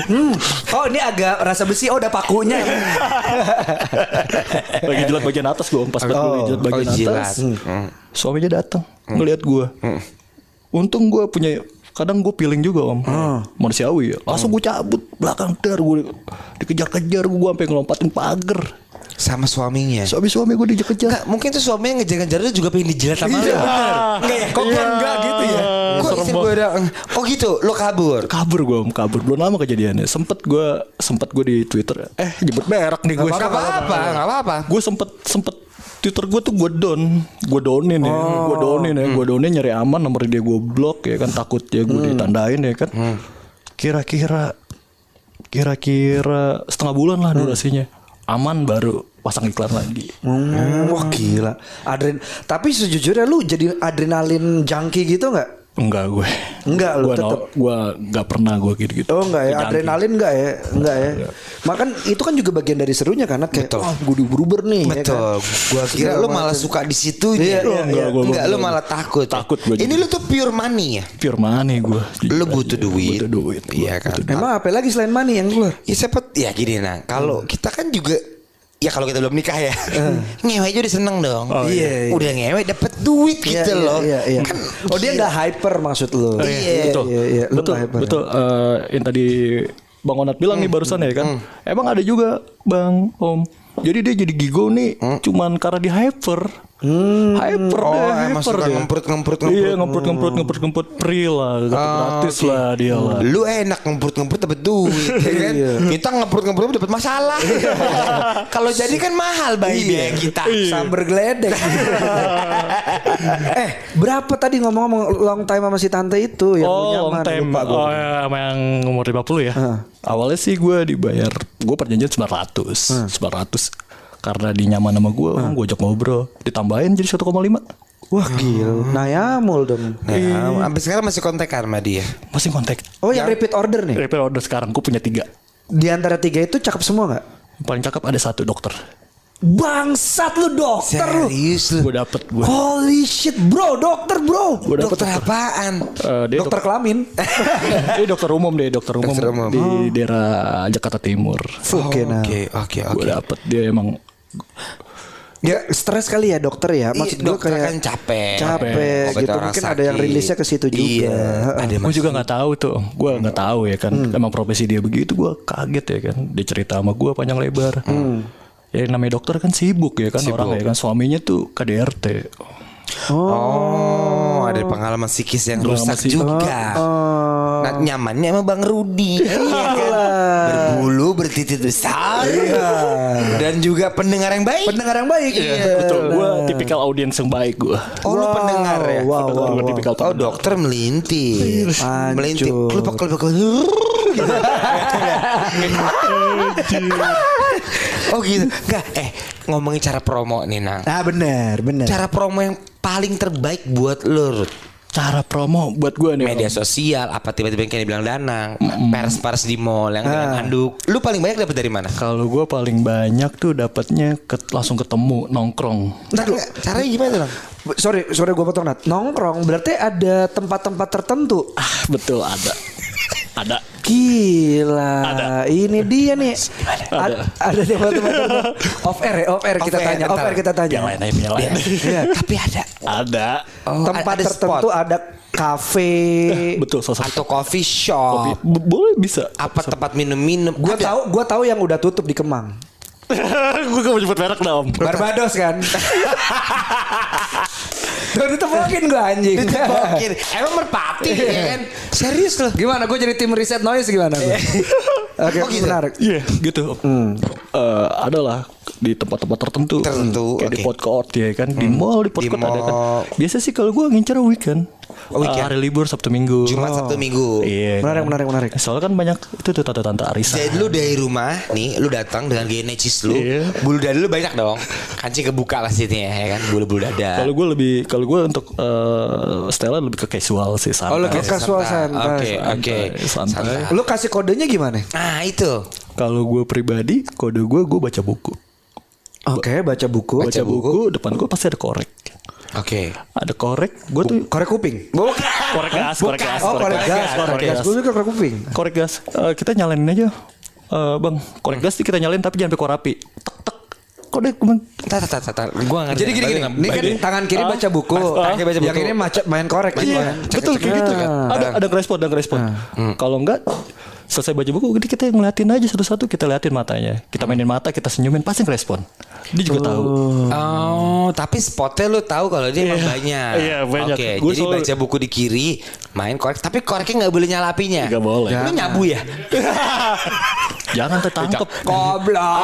Hmm. Oh, ini agak rasa besi. Oh, ada pakunya. lagi jilat bagian atas gue om pas banget gue lagi jilat bagian Oh, jilat. atas suaminya datang ngelihat gue untung gue punya kadang gue feeling juga om. Manusiawi ya. Langsung gue cabut belakang dar gue dikejar-kejar gue sampai ngelompatin pagar Sama suaminya. suami-suami gue dikejar Enggak, mungkin tuh suaminya ngejar-ngejar lu juga pengen dijilat sama lu. Iya. Enggak ya? Kok gua enggak gitu ya? Kok serem istri gue udah Oh gitu, lu kabur. kabur gue om kabur. Belum lama kejadiannya. Sempet gue sempet gue di twitter. Eh nyebut merek nih gue Gak apa-apa, gak apa-apa. gue sempet sempet Twitter gue tuh gue down, gue downin ya, gue downin ya, gue downin nyari aman nomor dia gue blok ya kan. Takut ya gue ditandain ya kan. Kira-kira, kira-kira setengah bulan lah durasinya, aman baru pasang iklan lagi. Hmm, wah gila. Adren. Tapi sejujurnya lu jadi adrenalin junkie gitu nggak? Enggak gue. Enggak, lu Gua tetep. no- Gua nggak pernah gue gitu-gitu. Oh enggak ya, adrenalin enggak ya, enggak ya. Makan itu kan juga bagian dari serunya karena kayak, Betul. wah gue diuber nih. ya Betul. kan? Gua kira lu malah suka di situ Iya, ya. iya, enggak, iya. Gua- enggak, gua- lu gua- malah takut. ya? Takut gua Ini lu tuh pure money ya. Pure money gue. Lu butuh duit. Butuh duit. Iya kan. Emang apa lagi selain money yang keluar? Ya siapa ya gini nah, kalau kita kan juga ya kalau kita belum nikah ya, ngewe aja udah seneng dong. Oh, iya, iya. Udah ngewe dapet duit Iya, gitu iya, loh. Iya, iya. Kan oh dia nggak hyper maksud lu? Oh, iya. betul. iya, iya. Lu betul. hyper, betul. Eh, yang tadi Bang Onat bilang Hmm. nih barusan ya kan. Emang ada juga Bang Om. Jadi dia jadi gigo nih cuman karena dia hyper. Hyper Hmm. Oh, dia, emang hyper suka dia. ngemprut, ngemprut, Iya, ngemprut. ngemprut ngemprut ngemprut ngemprut free lah, Oh, gratis oke. lah dia lah. Lu enak ngemprut-ngemprut dapet duit ya kan? Iya. Kita ngemprut-ngemprut dapet masalah. Kalau jadi kan mahal bayi Iya. biaya kita. Samber geledek. eh, berapa tadi ngomong-ngomong long time sama si tante itu yang oh, long time. lupa gua. Oh, ya, sama yang umur 50 ya. Awalnya sih gue dibayar, gue perjanjian 900. 900. Karena dia nyaman sama gue, gue ajak ngobrol. Ditambahin jadi 1,5. Wah gila, nayamul dong. Nah, sampai sekarang masih kontekan sama dia. Masih kontak. Oh yang repeat order nih? Repair order sekarang, gue punya tiga. Di antara tiga itu cakep semua nggak? Yang paling cakep ada satu dokter. Bangsat lu dokter lu. Serius lu. Gue dapet gue. Holy shit bro, dokter bro. Gue dapet Dokter apaan? Eh, dia dokter kelamin. dia dokter umum deh, dokter umum, Dokter umum. di daerah Jakarta Timur. Oke nah. Oke, oke, oke. Gue dapet dia emang Ya stres kali ya dokter ya. Maksud Iya, gue dokter kayak kan capek. capek Obat gitu. Mungkin ada yang rilisnya ke situ juga. Iya, Heeh. ada gue juga nggak tahu tuh, gue nggak tahu ya kan. Hmm. Emang profesi dia begitu, gue kaget ya kan. Dia cerita sama gue panjang lebar. Hmm. Ya namanya dokter kan sibuk ya kan orang ya kan. Suaminya tuh KDRT. Oh, ada pengalaman psikis yang Pengalaman rusak psikis. juga. Oh. Nah, nyamannya emang Bang Rudi. Iya kan? Berbulu, bertitik besar. Dan juga pendengar yang baik. Pendengar yang baik. Iya. Betul, gue tipikal audiens yang baik gue. Oh, lu Wow, pendengar ya? wow, Pendengar, wow, gua wow. tipikal Oh, dokter melintir. Melintir. Kelupak, kelupak, kelupak. oh gitu. Enggak, eh ngomongin cara promo nih, Nang. Nah bener bener. Cara promo yang paling terbaik buat Rut. Cara promo buat gue nih. media Om. sosial apa tiba-tiba yang kayak dibilang Danang pers pers di mall yang dengan anduk lu paling banyak dapat dari mana Kalau gue paling banyak tuh dapatnya ket- langsung ketemu nongkrong. Ntar, caranya gimana dong Sorry, sorry gue potong Nat. Nongkrong berarti ada tempat-tempat tertentu. Ah betul ada, ada. Gila. Ada. Ini dia nih. Ada. Ada tempat-tempat tertentu. Off air ya, off air kita Off air, tanya. Off air kita tanya. Yang lain aja, yang lain. Iya. tapi ada Ada. Oh, tempat ada tertentu spot. ada kafe. Betul, satu. atau coffee shop B- boleh bisa. apa tempat minum-minum Gue Ada. tahu, gue tahu yang udah tutup di Kemang. gue gak mau nyebut merek dah om. Barbados kan. Udah ditepokin gue anjing. Oke, emang merpati ya kan serius loh Gimana? Gue jadi tim riset noise gimana? gua? Oke, Oh, gitu? menarik. Iya gitu. Eh, adalah di tempat-tempat tertentu. Tertentu, Kayak di oke. food court ya kan. Di mall, di food Di court ada kan. Biasa sih kalau gue ngincer weekend. Oh, weekend. Eh, hari libur Sabtu Minggu. Jumat Sabtu Minggu Iya. Menarik, kan. menarik, menarik. Soalnya kan banyak itu tuh tante-tante arisan. jadi lu dari rumah nih lu datang dengan gaya necis lu Iya. bulu dada lu banyak dong kancing kebuka lah sini ya kan bulu bulu dada Kalau gue lebih, kalau gue untuk eh style lebih ke casual sih santai. Oh, lebih Oke, casual santai. santai. Oke, oke. Santai. Lu kasih kodenya gimana? Nah itu Kalau gue pribadi, kode gue gue baca buku. Oke, baca buku. Baca, buku, depan gue pasti ada korek. Oke. Ada korek, gue tuh Korek kuping. korek gas, korek gas, Oh, korek gas. korek Korek gas. gas. Gue juga korek kuping. Korek gas. Eh, kita nyalain aja. Eh, bang, korek gas sih kita nyalain tapi jangan sampai korapi. Tek tek. Kode bang. Tar, tar, tar, tar. Ngerti. Jadi gini gini, ini kan tangan kiri baca buku, tangan kiri baca yang buku. ini maca- main korek Iya, betul kayak gitu kan. Ada ada ngerespon, ada ngerespon. Kalau enggak selesai baca buku jadi kita ngeliatin aja satu-satu kita liatin matanya kita mainin mata kita senyumin pasti ngerespon dia juga tahu Oh, tapi spotnya lu tahu kalau dia emang Iya. banyak. Iya, banyak. Oke, Gua jadi selalu- baca buku di kiri, main korek, tapi koreknya nggak boleh nyalapinya. Nggak boleh. Lu nyabu ya? jangan tertangkep Goblok.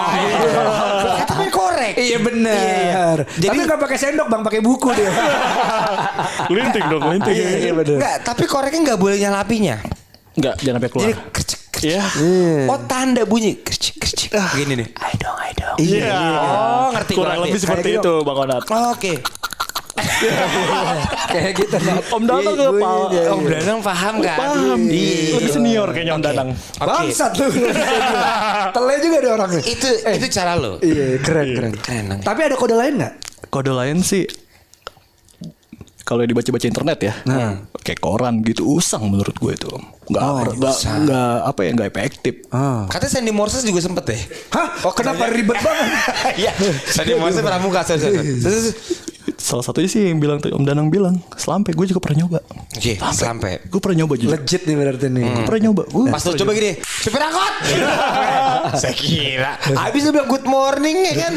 Kata main korek. Iya benar. Jadi- Tapi nggak pakai sendok bang, pakai buku dia. linting dong linting Iya, iya benar. Enggak, tapi koreknya nggak boleh nyalapinya. enggak jangan sampai keluar Jadi Iya. Oh tanda bunyi kercek, kercek. Gini nih. Ayo dong, ayo dong. Iya. Oh, ngerti kurang lebih seperti Kayak itu bang Onat Oke. Kayak gitu. Om Danang Iya, gue- iya, Om iya. Danang paham kan? Paham. Iya. Lebih senior kayaknya Om Danang. Bangsat lu. Tele juga ada orangnya. Itu itu cara lo. Iya, keren, keren. Keren, Nang. Tapi ada kode lain nggak? Kode lain sih kalau dibaca-baca internet ya, Nah. kayak koran gitu usang menurut gue itu. Nggak, Oh, nggak, apa ya nggak efektif. Katanya Sandy Morses juga sempet deh. Hah? Oh, kenapa ribet banget? Iya. Sandy Morses pramuka. Salah satunya sih yang bilang Om Danang bilang selampe gue juga pernah nyoba. Oke, sampai. Gue pernah nyoba juga. Legit nih berarti nih. Gue pernah nyoba. Gue Pas lu coba gini, supir angkot. Saya kira. Habis lu bilang good morning ya kan.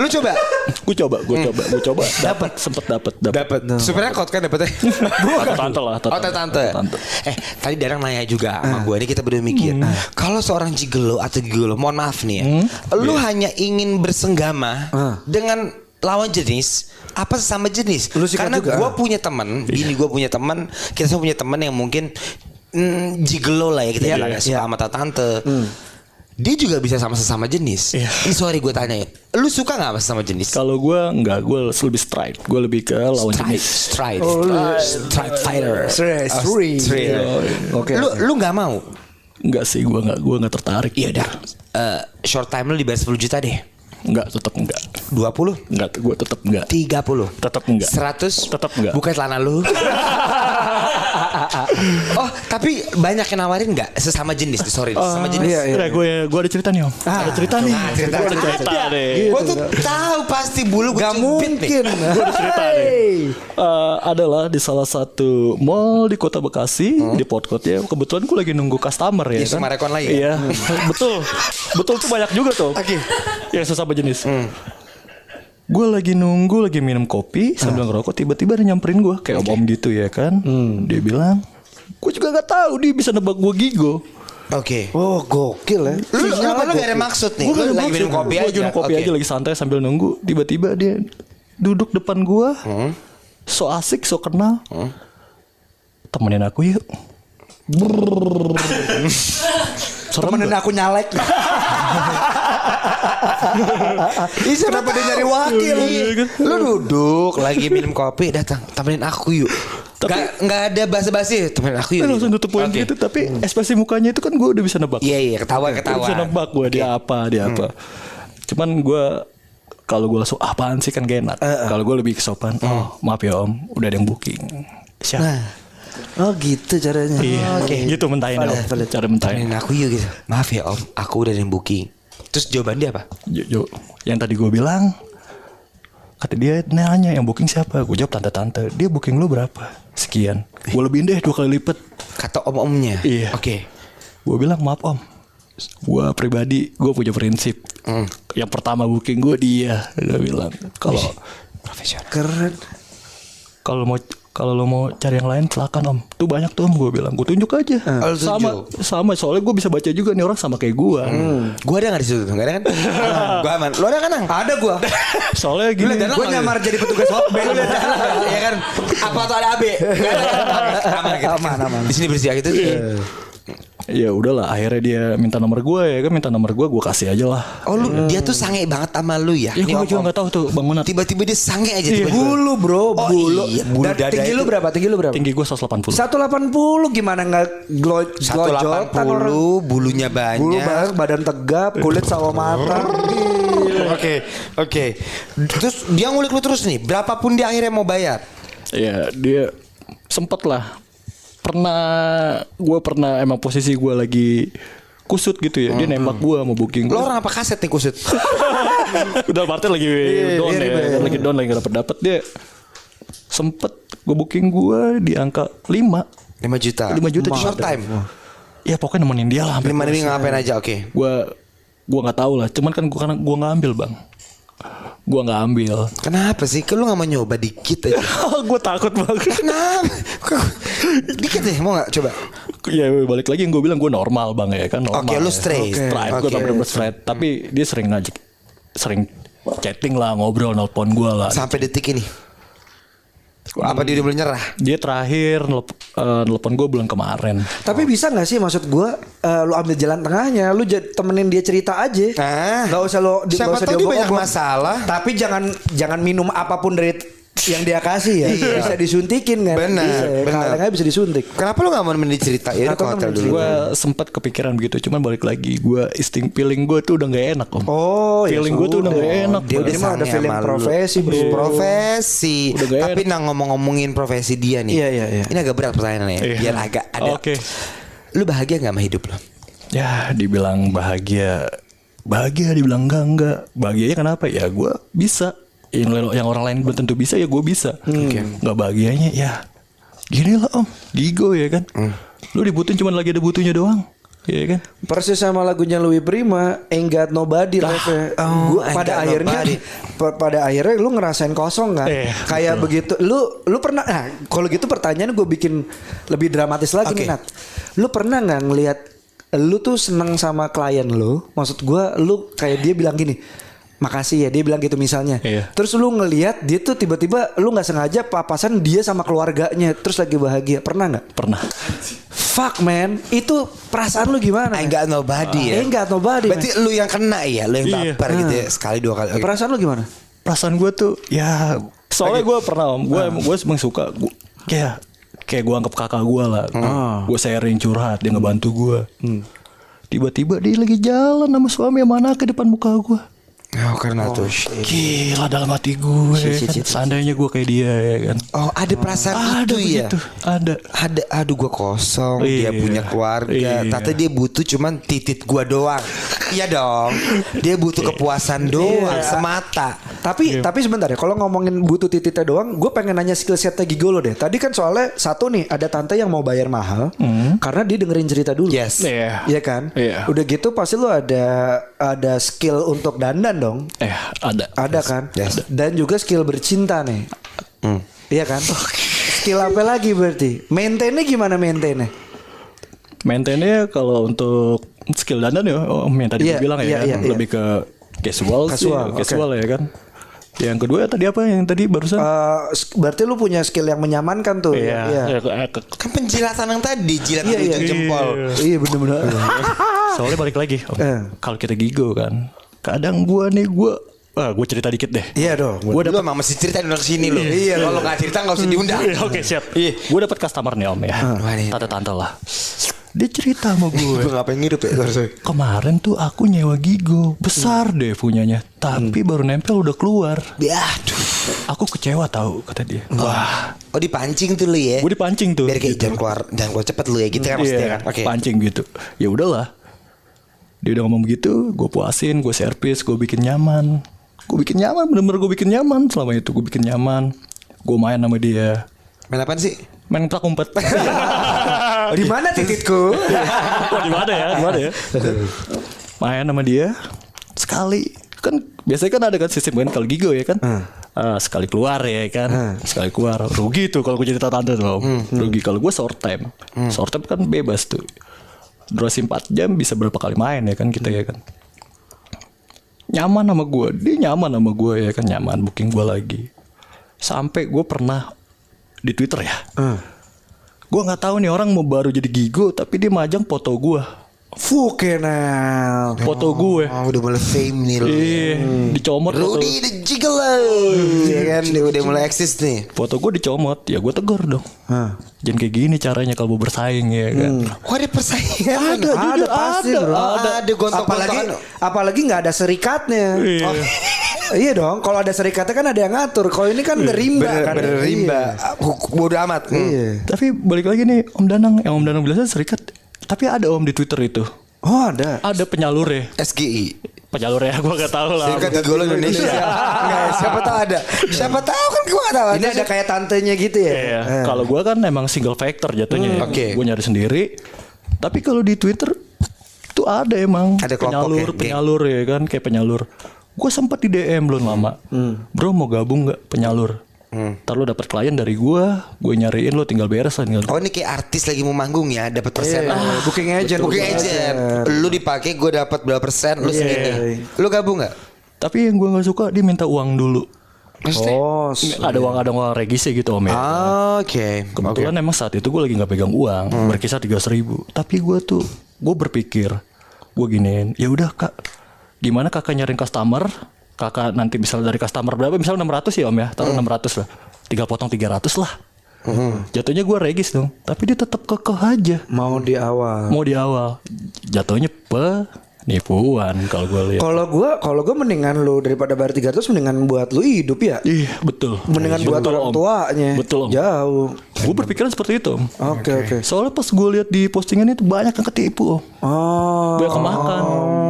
Lu coba. gue coba, gue coba, gue coba. Dapat, sempet dapat, dapat. Dapat. Supir angkot kan dapetnya. Tante tante lah. Oh tante. Tante. Eh tadi Darang nanya juga sama gue ini kita berdua mikir. Kalau seorang gigolo atau gigolo, mohon maaf nih ya, lu hanya ingin bersenggama dengan lawan jenis apa sesama jenis. Lu Karena gue punya teman, bini gue punya teman, kita semua punya teman yang mungkin mm, gigolo lah ya kita Iya, bilang ya, iya. suka sama tante. Dia juga bisa sama sesama jenis. Iya. Ini sorry gue tanya ya, lu suka nggak sama sesama jenis? Kalau gue enggak, gue lebih straight. Gue lebih ke lawan Strike, jenis. strike, Oh, lu- strike fighter. Straight, Oh, straight. straight. Oke. Lu lu nggak mau? Enggak sih, gue enggak, gue enggak tertarik. Iya udah. Eh, short time lu dibayar 10 juta deh. Enggak, tetap enggak. 20 Enggak, gue tetap enggak. 30 Tetap enggak. 100 Tetap enggak. Buka celana lu Oh tapi banyak yang nawarin nggak Sesama jenis Sorry Sesama jenis iya, iya. Gue gue ada cerita nih om. ada cerita nih. Ah, cerita, Gue ada cerita. cerita deh. Gue tuh tahu pasti bulu gue Gak mungkin. Gue ada cerita nih. Eh, adalah di salah satu mall di kota Bekasi di Podcourt ya. Kebetulan gue lagi nunggu customer ya. Di Sumarekon lagi ya? Iya, betul, betul tuh banyak juga tuh. Oke. Yang sesama jenis. Gue lagi nunggu, lagi minum kopi sambil ngerokok. Tiba-tiba dia nyamperin gue kayak om-om gitu ya kan. Dia bilang, gue juga nggak tahu dia bisa nebak gue gigo. Oke Oh, gokil ya. Lu, lu, lu gak ada maksud nih Gue lagi minum kopi aja Gue minum kopi Oke. aja lagi santai sambil nunggu. Tiba-tiba dia duduk depan gue, so asik, so kenal. Temenin aku yuk. Serem Temenin gak? aku nyalek. Ih, Kenapa dia nyari wakil? Iya, kan? Lu duduk lagi minum kopi datang temenin aku yuk. Gak, nggak ada basa-basi temenin aku yuk. Langsung tutup poin gitu tapi ekspresi mukanya itu kan gue udah bisa nebak. Iya iya ketawa ketawa. bisa nebak gue dia apa dia apa. Cuman gue kalau gue langsung apaan sih kan gak enak. Kalau gue lebih kesopan. Oh maaf ya om, udah ada yang booking. Siap. Oh gitu caranya. Iya, gitu mentahin. Valid, valid. Cara mentahin. Temenin aku yuk gitu. Maaf ya om, aku udah ada yang booking. Terus jawaban dia apa? Jo, Jo, yang tadi gue bilang kata dia nanya yang booking siapa? Gue jawab tante-tante. Dia booking lu berapa? Sekian. Gue lebihin deh dua kali lipat. Kata om-omnya. Iya. Oke. Gue bilang maaf om. Gue pribadi gue punya prinsip. Yang pertama booking gue dia. Dia bilang kalau Profesional. Keren. Kalau mau kalau lo mau cari yang lain silakan om. Tuh banyak tuh om gue bilang. Gue tunjuk aja. Lu sama sama soalnya gue bisa baca juga nih orang sama kayak gue. Gua ada gak di situ? Gak ada kan? gua aman. Lu ada kan? Nang? Ada gua. Soalnya gini. Gue nyamar jadi petugas hotbed. Iya kan? Apa tuh ada AB? Kan? Aman, kita- Aman, aman. Di sini bersih gitu. Ya udahlah akhirnya dia minta nomor gue ya kan minta nomor gue gue kasih aja lah. Oh lu dia tuh sange banget sama lu ya? Ya gue juga nggak tahu tuh bangunan. Tiba-tiba dia sange aja Iya. tiba-tiba. Bulu bro, Oh, bulu. iya, bulu Dan dada tinggi itu. lu berapa? Tinggi lu berapa? Tinggi gue 180. 180 gimana nggak glo orang? 180 bulunya banyak. Bulu banyak, badan tegap, kulit sawo matang. Oke, oke. Terus dia ngulik lu terus nih. Berapapun dia akhirnya mau bayar. Ya dia sempet lah. Pernah gue pernah emang posisi gue lagi kusut gitu ya. Dia nembak gue mau booking. Lo orang apa kaset nih kusut? Udah partai lagi down ya. Lagi down lagi gak dapet dapet dia. Sempet gue booking gue di angka 5 5 juta. 5 juta Short juga. time. Ya pokoknya nemenin dia lah. 5 ribu ngapain aja oke. Gue gue nggak tahu lah. Cuman kan gue karena gue nggak ambil bang. Gue nggak ambil. Kenapa sih? Kan lu gak mau nyoba dikit aja. gue takut banget. Kenapa? Dikit deh mau gak coba? Ya balik lagi yang gue bilang gue normal bang ya kan normal. Oke, lu ya. straight. Straight, gue Oke. bener-bener straight. Tapi dia sering ngajak, sering chatting lah, ngobrol, nelpon gue lah. Sampai detik ini. Apa dia udah mulai nyerah? Dia terakhir eh, nelpon gue bulan kemarin. Tapi bisa nggak sih maksud gua eh, lu ambil jalan tengahnya, lu temenin dia cerita aja. Ah. Nggak usah lo di- Siapa nggak usah tahu dia banyak masalah. Tapi jangan jangan minum apa pun dari yang dia kasih ya Iya. bisa disuntikin kan Benar, bisa, ya. benar. kalengnya bisa disuntik Kenapa lu gak mau? Ya Atau ke hotel dulu. gue sempat kepikiran begitu cuman balik lagi gue insting feeling gue tuh udah nggak enak om oh ya feeling gue tuh udah nggak enak Dia udah Ini mah ada feeling profesi, bro. Profesi. Udah gak Tapi nah ngomong-ngomongin profesi dia nih. Iya, iya, iya. Ini agak berat pertanyaannya. Iya. Biar agak ada. Oke. Lu bahagia gak sama hidup lu? ya dibilang bahagia bahagia dibilang enggak enggak bahagianya kenapa ya gue bisa yang, yang orang lain belum tentu bisa ya gue bisa nggak bahagianya ya gini lah om gigo ya kan lu dibutuhin cuman lagi ada butuhnya doang ya kan Persis sama lagunya Louis Prima, Ain't Got Nobody refnya. oh, Gua pada akhirnya pa- pada akhirnya lu ngerasain kosong kan? Eh, Kayak begitu. Lu lu pernah nah, kalau gitu pertanyaan gue bikin lebih dramatis lagi Oke. nih Nat. Lu pernah nggak ngelihat lu tuh seneng sama klien lu? Maksud gua lu kayak dia bilang gini, makasih ya dia bilang gitu misalnya. Iya. Terus lu ngelihat dia tuh tiba-tiba lu nggak sengaja papasan dia sama keluarganya terus lagi bahagia. Pernah nggak? pernah Fuck man, itu perasaan lu gimana? Ain't got nobody ya. Ain't got nobody, Berarti lu yang kena ya, lu yang Iya. baper gitu ya. Sekali dua kali. Perasaan lu gimana? perasaan gue tuh ya soalnya gue pernah om gue gue emang suka gua, kayak kayak gue anggap kakak gue lah gue sharing curhat dia ngebantu gue tiba-tiba dia lagi jalan sama suami sama anak ke depan muka gue Oh, karena tuh. gila dalam hati gue kan. seandainya gue kayak dia ya kan Oh, ada perasaan ada itu ya. begitu ada Ada aduh gua kosong, dia Iya. punya keluarga. Iya. Tata dia butuh cuman titit gua doang. iya dong. Dia butuh kepuasan doang Iya. semata. Tapi tapi sebentar ya, kalau ngomongin butuh tititnya doang, gue pengen nanya skill setnya Gigolo deh. Tadi kan soalnya satu nih, ada tante yang mau bayar mahal karena dia dengerin cerita dulu. Yes. Iya. Iya kan? Iya. Udah gitu pasti lu ada ada skill untuk dandan dong. eh ada Ada kan? Yes. Dan juga skill bercinta nih. Hmm. Iya kan? skill apa lagi berarti? Maintainnya gimana maintainnya? maintainnya kalau untuk skill dandan ya om yang tadi gue bilang ya iya, kan, iya, iya. lebih ke casual, Casual, sih casual ya kan yang kedua tadi apa yang tadi barusan Eh, sk- berarti lu punya skill yang menyamankan tuh. Iya, Iya. ya, ke- Kan penjilatan yang tadi, jilat Iya, di iya. ujung jempol. Iya bener-bener. soalnya balik lagi Om. Eh. kalau kita gigo kan kadang gua nih gua ah gue cerita dikit deh Iya dong. Gua lu emang mesti cerita di sini lu. Iya, kalau nggak cerita nggak usah diundang. Iya, Oke siap. Gue dapat customer nih om ya. Waduh. Tante-tante lah. Dia cerita sama gue. Gue ngapain ngirup ya? Kemarin tuh aku nyewa gigo besar deh punyanya, tapi baru nempel udah keluar. Ya, aduh. Aku kecewa tahu kata dia. Wah, Oh dipancing tuh lu ya? gue dipancing tuh. Biar kayak jangan keluar, jangan keluar cepet lu ya gitu kan maksudnya Iya, kan? Oke. pancing gitu. Ya udahlah. Dia udah ngomong begitu, gue puasin, gue servis, gue bikin nyaman. Gue bikin nyaman, bener-bener gue bikin nyaman selama itu gue bikin nyaman. Gue main sama dia, Main apaan sih? main petak umpet. Di mana tititku? Wah, di mana ya? Di mana ya? Main sama dia. Sekali. Kan biasanya kan ada kan sistem kan kalau gigo ya kan? Ah, sekali keluar ya kan? Sekali keluar. Rugi tuh kalau gue cerita tante tuh Om. rugi. Kalau gue short time. Short time kan bebas tuh. Durasi 4 jam bisa berapa kali main ya kan kita ya kan? Nyaman sama gue dia nyaman sama gue ya kan? Nyaman booking gue lagi. Sampai gue pernah di twitter ya gue nggak tahu nih orang mau baru jadi gigo tapi dia majang foto gue Fukenal. foto gue Oh, udah mulai fame nih lu. Iya, dicomot foto, Rudy the Gigolo. Iya kan, dia udah mulai eksis nih. foto gue dicomot, ya gue tegur dong. Jangan kayak gini caranya kalau mau bersaing ya kan. Kok ada persaingan? Ada, Ada jujur, pasti ada, bro. ada. Ada gontok-gontokan. apalagi apalagi nggak ada serikatnya. Iya. Oh, iya dong. Kalau ada serikatnya kan ada yang ngatur. Kalau ini kan berimba Bener, kan. bener rimba. Iya. Bodoh amat. Hmm. Iya. Tapi balik lagi nih Om Danang, yang Om Danang bilang serikat. Tapi ada Om di Twitter itu. Oh ada. Ada penyalur ya. SGI. Penyalur ya, gue gak tahu lah. Serikat Gigolo Indonesia. Enggak, siapa tahu ada. Siapa tahu kan gua enggak tahu. Ini ada kayak tantenya gitu ya. Iya, Eh. kalau gue kan emang single factor jatuhnya. ya. Oke. Gue nyari sendiri. Tapi kalau di Twitter itu ada emang Ada kelompok penyalur, ya, penyalur ya kan, kayak penyalur. Gue sempat di DM belum lama. Hmm. Bro mau gabung nggak penyalur? Ntar lu dapat klien dari gue, gue nyariin lo tinggal beres lah. Tinggal Oh ini kayak artis lagi mau manggung ya, dapat persen. Iya, Ah, booking agent. Booking agent. Lu dipakai gue dapat berapa persen, lu segini. Lu gabung nggak? Tapi yang gue nggak suka dia minta uang dulu. Maksudnya? Oh, Ada uang ada uang regisi gitu om ya. Ah, Oke. Kebetulan emang saat itu gue lagi nggak pegang uang, berkisar tiga ribu. Tapi gue tuh, gue berpikir, gue giniin, ya udah kak, gimana kakak nyariin customer, kakak nanti misalnya dari customer berapa, misalnya 600 ya om ya, taruh 600 lah. tinggal potong 300 lah. Jatuhnya gue regis dong, tapi dia tetap kekeh aja. Mau di awal. Mau di awal, jatuhnya penipuan kalau gue lihat. Kalau gua kalau gua mendingan lu daripada bayar 300 mendingan buat lu hidup ya. Iya betul. Mendingan buat Betul, orang Om. tuanya. Betul om. Jauh. Gue berpikiran seperti itu. Oke oke. Soalnya pas gue lihat di postingan itu banyak yang ketipu om. Oh. Banyak kemakan.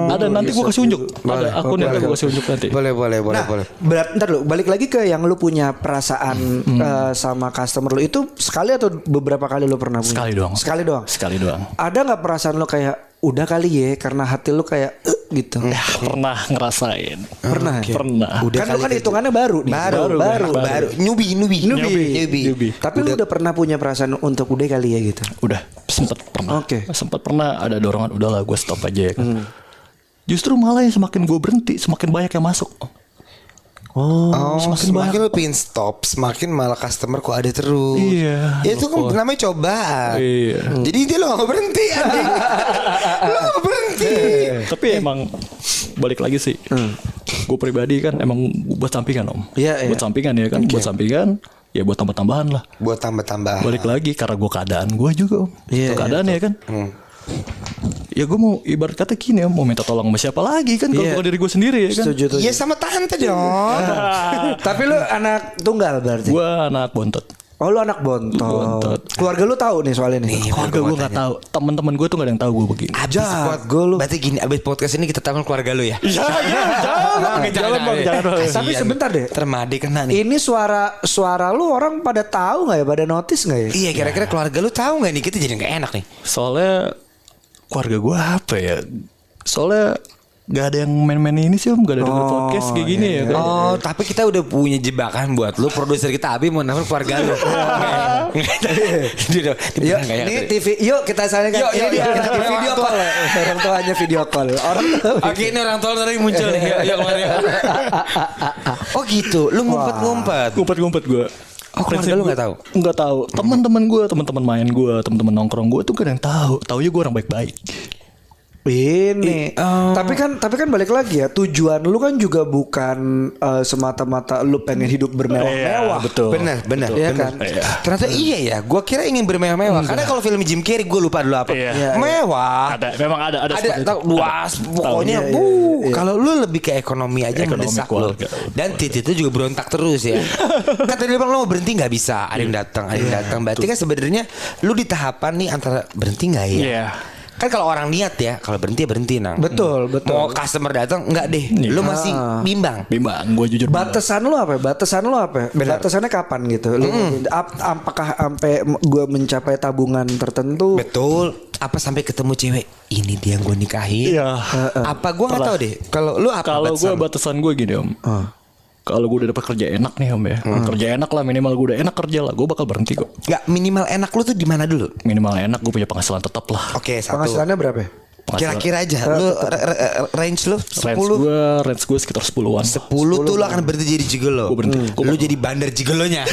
Ada nanti gue kasih unjuk. Ada akunnya Oke, gue oke. kasih unjuk nanti. Boleh boleh boleh Nah, boleh. berat ntar lu balik lagi ke yang lu punya perasaan eh, sama customer lu itu sekali atau beberapa kali lu pernah punya? Sekali doang. Sekali doang. Sekali doang. Ada nggak perasaan lu kayak udah kali ya karena hati lu kayak "Eh," gitu. Ya, pernah ngerasain. Pernah. ya? Pernah. Udah kan lu kan gitu. hitungannya baru nih. Baru, baru, baru, baru. Nyubi, nyubi, Nyubi. nyubi. Nyubi. Tapi lu udah pernah punya perasaan untuk udah kali ya gitu. Udah sempet pernah. Oke. Sempet pernah ada dorongan udahlah gue stop aja ya kan. Justru malah yang semakin gue berhenti semakin banyak yang masuk. Oh, semakin semakin, lu pin stop, semakin malah customer kok ada terus. Iya. Ya itu kan namanya cobaan. Iya. Jadi dia lo gak berhenti anjing. lo gak berhenti. Tapi emang balik lagi sih. Gue pribadi kan emang buat sampingan om. Iya, iya. Buat sampingan ya kan. Buat sampingan. Ya buat tambah-tambahan lah. Buat tambah-tambah. Balik lagi karena gue keadaan gue juga om. Iya, Itu keadaan ya kan. Ya gue mau ibarat kata gini om. Mau minta tolong sama siapa lagi kan. Kalau Iya. bukan diri gue sendiri ya kan. Setuju tuh. Iya sama tante dong. Tapi lu anak tunggal berarti. Gue anak bontot. Oh lu anak bontot. Bontot. Keluarga lu tahu nih soal ini. Keluarga gue gak tahu. Teman-teman gue tuh gak ada yang tahu gue begini. Abis Jago pot- lu. Berarti gini, abis podcast ini kita tahu keluarga lu ya. Iya, iya, jangan, jangan jangan. Tapi sebentar deh. Termade kena nih. Ini suara suara lu orang pada tahu nggak ya? Pada notice nggak ya? Iya kira-kira keluarga lu tahu nggak nih kita jadi nggak enak nih. Soalnya keluarga gue apa ya? Soalnya gak ada yang main-main ini sih om, gak ada denger podcast kayak gini ya kan. Oh, tapi kita udah punya jebakan buat lu produser kita Abi mau nelfon keluarga lu. Yuk, ya ini. TV, yuk kita saling Yuk, ini dia kita yuk, video call. Orang tuanya video call. Orang Oke ini orang tua tadi muncul nih. Yuk, yuk, kemarin. oh gitu, lu ngumpet-ngumpet. Ngumpet-ngumpet gue. Oh, keluarga lu nggak tahu? Nggak tahu. Teman-teman gue, teman-teman main gue, teman-teman nongkrong gue tuh gak ada yang tahu. Taunya gue orang baik-baik. Ini, tapi kan tapi kan balik lagi ya tujuan lu kan juga bukan eh, semata-mata lu pengen hidup bermewah-mewah. Iya, betul. Benar, benar, Iya benar. kan? Iya. Ternyata iya ya, gua kira ingin bermewah-mewah. Karena kalau film Jim Carrey gue lupa dulu apa. Iya. Iya, iya. Mewah. Ada, memang ada, ada, ada tahu luas pokoknya Iya, iya, bu iya. kalau lu lebih ke ekonomi aja Ekonomi mendesak lu dan Titi itu juga berontak terus ya kata dia bilang lo mau berhenti nggak bisa ada yang datang ada yang datang berarti kan sebenarnya lu di tahapan nih antara berhenti nggak ya Iya. Kan kalau orang niat ya kalau berhenti ya berhenti nang Betul, betul. mau customer datang nggak deh lu masih bimbang Bimbang, gue jujur. bimbang. Batasan lu apa? ya? Batasan lu apa? ya? Batasannya kapan gitu? Lu ap- apakah sampai gue mencapai tabungan tertentu? betul apa sampai ketemu cewek ini dia yang gue nikahin Iya. apa gue nggak tahu deh kalau lu apa Kalau gue batasan? gue gini om. Kalau gue udah dapet kerja enak nih om ya. Kerja enak lah minimal gue udah enak kerja lah. Gue bakal berhenti kok. nggak minimal enak lu tuh di mana dulu Minimal enak gue punya penghasilan tetap lah. oke satu Penghasilannya berapa? ya? Kira-kira aja lu re- re- range lu 10 Range gue, range gue sekitar 10-an. 10 tuh lu akan berhenti jadi gigolo. Gua berhenti. Gua Lu jadi bandar gigolonya.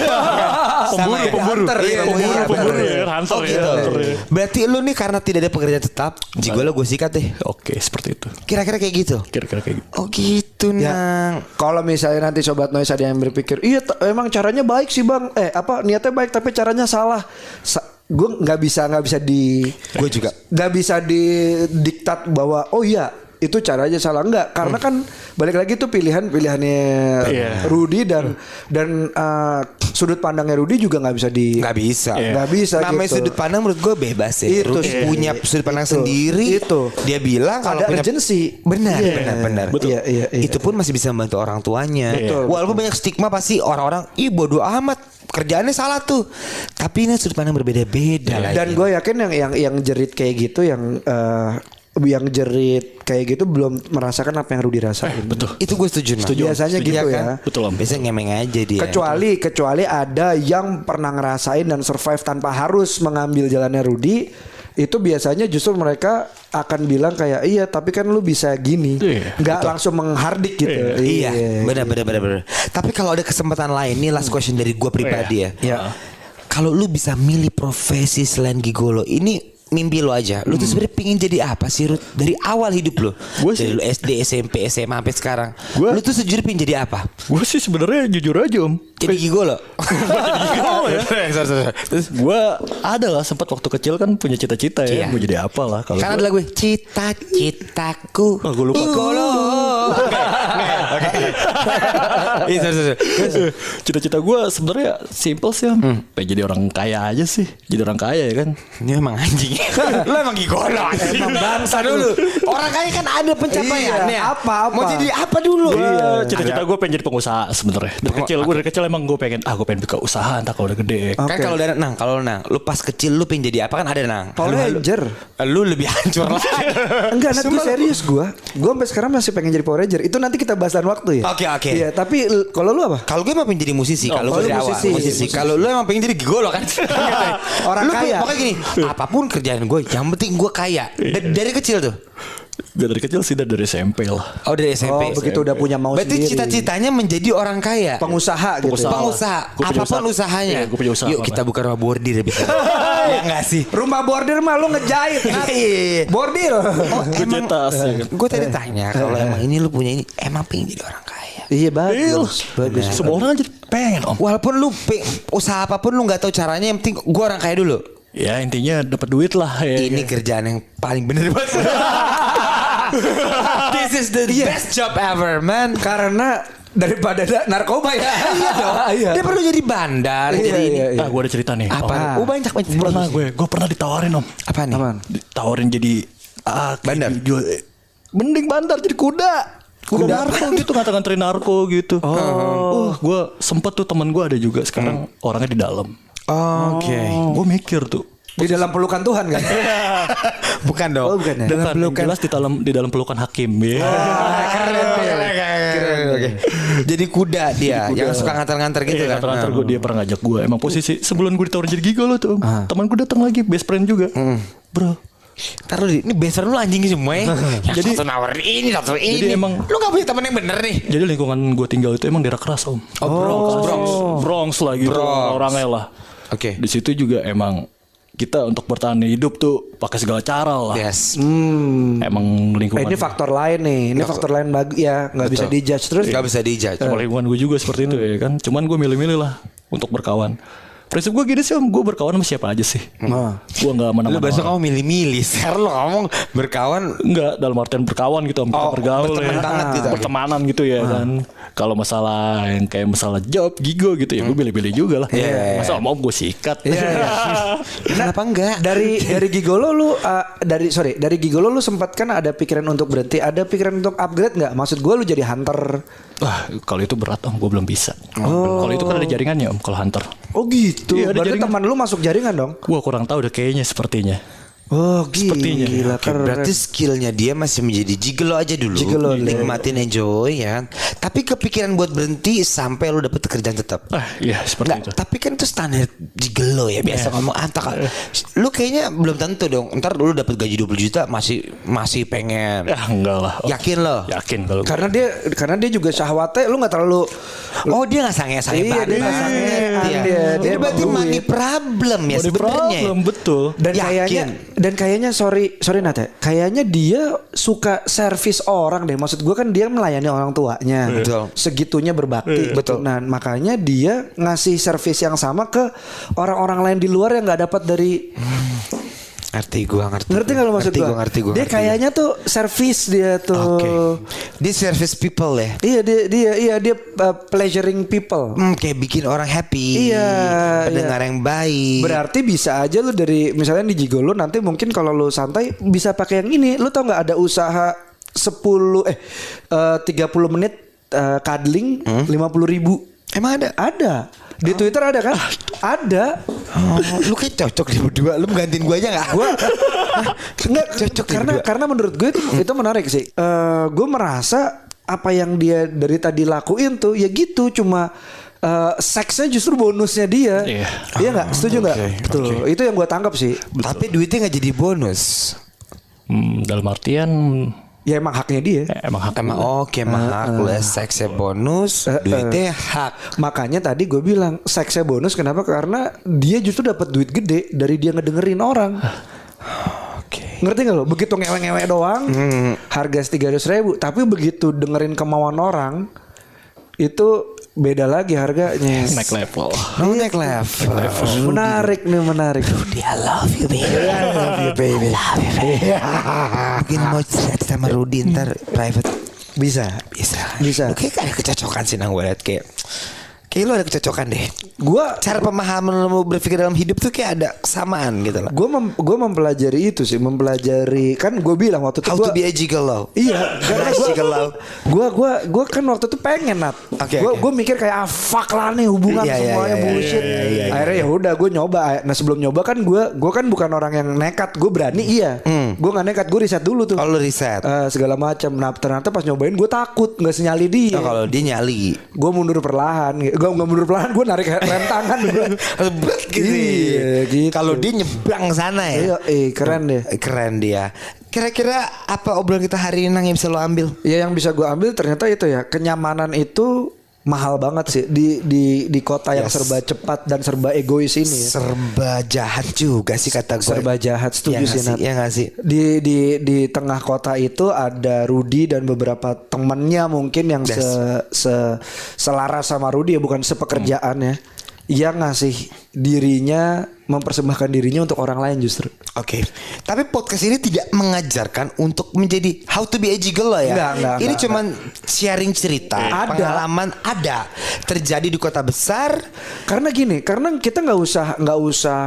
Pemburu, ya? pemburu. Hunter ya, Iya, pemburu, iya, pemburu. bener, ya, hunter Oh ya, gitu. ya. Berarti lu nih karena tidak ada pekerjaan tetap, gigolo gue sikat deh. Oke, seperti itu. Kira-kira kayak gitu. Kira-kira kayak gitu. Oh gitu, Ya. Nang. Kalau misalnya nanti sobat noise ada yang berpikir, iya emang caranya baik sih bang, eh apa niatnya baik tapi caranya salah. Sa- gue nggak bisa nggak bisa di, Gue juga. nggak bisa didiktat bahwa oh iya itu caranya salah nggak karena kan balik lagi itu pilihan pilihannya Iya. Rudy dan dan uh, sudut pandangnya Rudy juga nggak bisa di Nggak bisa. Iya. nggak bisa Namanya gitu. sudut pandang menurut gue bebas ya. Itu Rudy sih. punya sudut pandang Itu. sendiri. Itu. Dia bilang kalau Ada punya urgency. Benar, Iya. benar, benar. Betul. Iya, iya, iya. Itu pun masih bisa membantu orang tuanya. Betul, Walaupun banyak stigma pasti orang-orang, ih bodoh amat. Kerjaannya salah tuh. Tapi ini sudut pandang berbeda-beda lagi. Dan gue yakin yang yang yang jerit kayak gitu yang eh, yang jerit kayak gitu belum merasakan apa yang Rudy rasain. Betul. Itu gue setuju. Nang. Setuju. Biasanya Setuju. gitu Iya ya. Betul, Om. Biasanya ngemeng aja dia. Kecuali kecuali ada yang pernah ngerasain dan survive tanpa harus mengambil jalannya Rudy, itu biasanya justru mereka akan bilang kayak iya tapi kan lu bisa gini, Iya, nggak langsung menghardik gitu. Iya, benar benar benar benar. Tapi kalau ada kesempatan lain nih last question dari gue pribadi ya. Iya. Kalau lu bisa milih profesi selain gigolo, ini mimpi lo aja. Lu tuh sebenarnya pingin jadi apa sih Ruth? Dari awal hidup lo. Gua Dari sih- lu SD, SMP, SMA sampai sekarang. Gua- lu tuh sejujurnya pingin jadi apa? Gue sih sebenarnya jujur aja om. Jadi gigolo. ya. Terus Gue ada lah sempat waktu kecil kan punya cita-cita ya. Iya. Mau jadi apa lah kalau kan gua- ada lagu cita-citaku. Ah, gua lupa. Gigolo. Oke, oke. Iya, sorry, sorry. Cita-cita gue sebenarnya simple sih om. Pengen jadi orang kaya aja sih. Jadi orang kaya ya kan. Ini emang anjing. Lu emang gigolo. Emang bangsa dulu. Orang kaya kan ada pencapaiannya. Iya, apa, apa? Mau jadi apa dulu? Iya, cita-cita gue pengen jadi pengusaha sebenarnya. Dari kecil gue dari kecil emang gue pengen ah gue pengen buka usaha entah kalau udah gede. Kan Oke. kalau udah nang, kalau nang, lu pas kecil lu pengen jadi apa kan ada nang. Power Lu- Ranger. Lu lebih hancur lah. Enggak, gue lu- serius gue. Gue sampai sekarang masih pengen jadi Power Ranger. Itu nanti kita bahas lain waktu ya. Oke, oke. Iya, tapi kalau lu apa? Kalau gue emang pengen jadi musisi, kalau oh, gue lu dari awal musisi. musisi. Kalau lu emang pengen jadi gigolo kan? Orang lu, kaya. Pokoknya gini, apa pun kerjaan gue, yang penting gue kaya. Da- dari kecil tuh. Gak dari kecil sih dari SMP lah. Oh dari SMP. Oh, begitu udah punya mau Berarti sendiri. cita-citanya menjadi orang kaya. Pengusaha gitu. Pengusaha. Pengusaha, apa pun usaha. usahanya. Iya, punya usaha Yuk kita buka rumah bordir ya bisa. ya enggak sih? Rumah bordir mah lu ngejahit. Nat. Iya. Bordil. Oh, Gua emang ya kan. gue tadi tanya kalau emang ini lu punya ini emang pengen jadi orang kaya. Iya bagus. Bagus. Semua orang jadi pengen om. Walaupun lu usaha apa pun lu nggak tahu caranya, yang penting gue orang kaya dulu. Ya intinya dapat duit lah ya. Ini kerjaan yang paling bener buat gue. This is the best job ever, man. Karena daripada da- narkoba ya. Iya dong. Iya. Dia perlu jadi bandar, Iya, jadi ini. iya, iya. Ah gue ada cerita nih. Apa? Ah. Oh, banyak banyak. Pernah gue, gue pernah ditawarin om. Apa nih? Apaan? Ditawarin jadi ah, Bandar? jual- eh, mending bandar jadi kuda. Kuda narko gitu nganter-nganterin narko gitu. Oh, gue sempet tuh temen gue ada juga sekarang orangnya di dalam. Oke. Gue mikir tuh. Di dalam pelukan Tuhan kan. Bukan dong. Oh, bukan ya? Bukan, yang jelas di dalam di dalam pelukan hakim. Ya. Keren, keren, keren. Oke. Jadi kuda dia yang suka nganter-nganter gitu Iya, kan. nganter-nganter gue dia pernah ngajak gue. Emang posisi sebelum gue ditawarin jadi gigolo tuh. Om. Teman gue datang lagi best friend juga. Bro, Taruh di ini friend lu anjing semua ya. Yang Jadi- satu nawarin ini, satu ini. Jadi emang- lu gak punya temen yang bener nih. jadi lingkungan gue tinggal itu emang daerah keras om. Oh, Bronx, Bronx. Bronx lah gitu Bronx. orangnya lah. Oke. Di situ juga emang kita untuk bertahan hidup tuh pakai segala cara lah. Yes. Hmm. Emang Eh, lingkungan. ini faktor lain nih. Ini faktor lain bagus ya, nggak bisa Betul. dijudge terus. Gak bisa dijudge. Emang lingkungan gue juga seperti itu ya kan. Cuman gue milih-milih lah untuk berkawan. Prinsip gue gini sih om, gue berkawan sama siapa aja sih. Ah. Gue nggak menang. Lu besok kamu milih-milih. Sekarang lu ngomong berkawan. Enggak dalam artian berkawan gitu om. Kita Oh, bergaul berteman ya. banget gitu. Pertemanan gitu ya kan. Kalau masalah yang kayak masalah job, gigo gitu ya gue pilih-pilih juga lah. Iya. Masa om gue sikat. Iya, iya. Kenapa enggak? dari dari gigolo lu uh, dari sorry dari gigolo lu sempat kan ada pikiran untuk berhenti ada pikiran untuk upgrade nggak maksud gue lu jadi hunter Wah, kalau itu berat om, gue belum bisa. Kalau itu kan ada jaringannya om, kalau hunter. oh gitu Iya, ada berarti jaringan. teman lu masuk jaringan dong Gua kurang tahu deh kayaknya sepertinya. Oh gila Sepertinya. gila Oke, berarti skillnya dia masih menjadi gigolo aja dulu. Gigolo, iya. Nikmatin enjoy ya. kan. Tapi kepikiran buat berhenti sampai lu dapet kerjaan tetap. Ah, iya seperti Nggak, itu. tapi kan itu standar gigolo ya biasa ngomong antak. Lu kayaknya belum tentu dong. Ntar lu dapat gaji 20 juta masih masih pengen. Ya enggak lah. Oh, Yakin lo? Yakin kalau karena dia karena dia juga syahwatnya lu nggak terlalu Oh dia gak sange sange Iya, dia nggak sangean, dia- dia Dia berarti duit. money problem ya Money sebenarnya. problem, betul. dan Yakin. kayaknya dan kayaknya sorry sorry Nate. Kayaknya dia suka servis orang deh. Maksud gue kan dia melayani orang tuanya. Betul. segitunya berbakti. Betul. Nah makanya dia ngasih servis yang sama ke orang-orang lain di luar yang nggak dapat dari Ngerti gua ngerti. ngerti kalau maksud ngerti gue gua ngerti gua. dia ngerti kayaknya tuh servis dia tuh Oke. Dia service people ya. iya dia dia iya dia uh, pleasuring people Hmm, kayak bikin orang happy. Iya, Pendengar yang baik. Berarti bisa aja lu dari misalnya di Gigolo nanti mungkin kalau lu santai bisa pakai yang ini. Lu tau nggak ada usaha 10 eh eh, 30 menit eh, cuddling Hmm? 50 ribu. Emang ada? Ada. Di Twitter ada kan? ada. Oh, lu kayak cocok di berdua. Lu gantiin gua aja gak? Gua enggak Cocok karena berdua. karena menurut gue itu itu menarik sih. Eh gue merasa apa yang dia dari tadi lakuin tuh ya gitu cuma eh, seksnya justru bonusnya dia. Iya. Iya nggak? Setuju nggak? oke, Betul. Itu yang gue tangkap sih. Tapi duitnya gak jadi bonus. Hmm, dalam artian Ya emang haknya dia. eh, emang hak Emang oke mah hak lu seksnya bonus, duitnya hak. Makanya tadi gue bilang seksnya bonus kenapa? Karena dia justru dapat duit gede dari dia ngedengerin orang. Ngerti gak lo? Begitu ngewe-ngewe doang, Hmm. harga tiga ribu. Tapi begitu dengerin kemauan orang, itu beda lagi harganya. Next level. Oh, next level. Menarik nih, menarik. Rudy, I love you baby. I love you baby. love you baby. Mungkin mau cerita sama Rudy ntar private Bisa. bisa. Bisa. Oke, ada kecocokan sih nang gue liat kayak kayak lu ada kecocokan deh. Gua Cara pemahaman lu berpikir dalam hidup tuh kayak ada kesamaan gitu loh. gue mem, gua mempelajari itu sih, mempelajari kan gue bilang waktu itu How gua, to be a gigolo. Iya, karena gua, gigolo. gua gua gua kan waktu itu pengen nat. Oke, gua oke. gua mikir kayak ah fuck lah nih hubungan Iya, iya, semuanya iya, bullshit. iya, iya, iya. Akhirnya ya udah gue nyoba. Nah sebelum nyoba kan gue gua kan bukan orang yang nekat. Gue berani iya. Gue nggak nekat. Gue riset dulu tuh. Kalau lu riset. Eh, segala macam. Nah ternyata pas nyobain gue takut nggak senyali dia. Oh, kalau dia nyali. gue mundur perlahan. Gue nggak mundur perlahan. Gue narik rem tangan. Lebet gitu. Iya, gitu. Kalau dia nyebrang sana ya. Iya, eh keren deh. Keren dia. Kira-kira apa obrolan kita hari ini yang bisa lo ambil? Ya yang bisa gue ambil ternyata itu ya kenyamanan itu mahal banget sih di di di kota yang Yes. serba cepat dan serba egois ini ya. Serba jahat juga sih kata gue. Serba jahat setuju Ya sih Nat. ya nggak sih? Di di di tengah kota itu ada Rudi dan beberapa temennya mungkin yang Yes. se, se selaras sama Rudi ya bukan sepekerjaan ya. Yang ngasih dirinya mempersembahkan dirinya untuk orang lain justru. Oke, tapi podcast ini tidak mengajarkan untuk menjadi how to be a gigolo ya. Enggak, enggak, ini enggak, cuman sharing cerita, Ada. pengalaman ada terjadi di kota besar. Karena gini, karena kita nggak usah nggak usah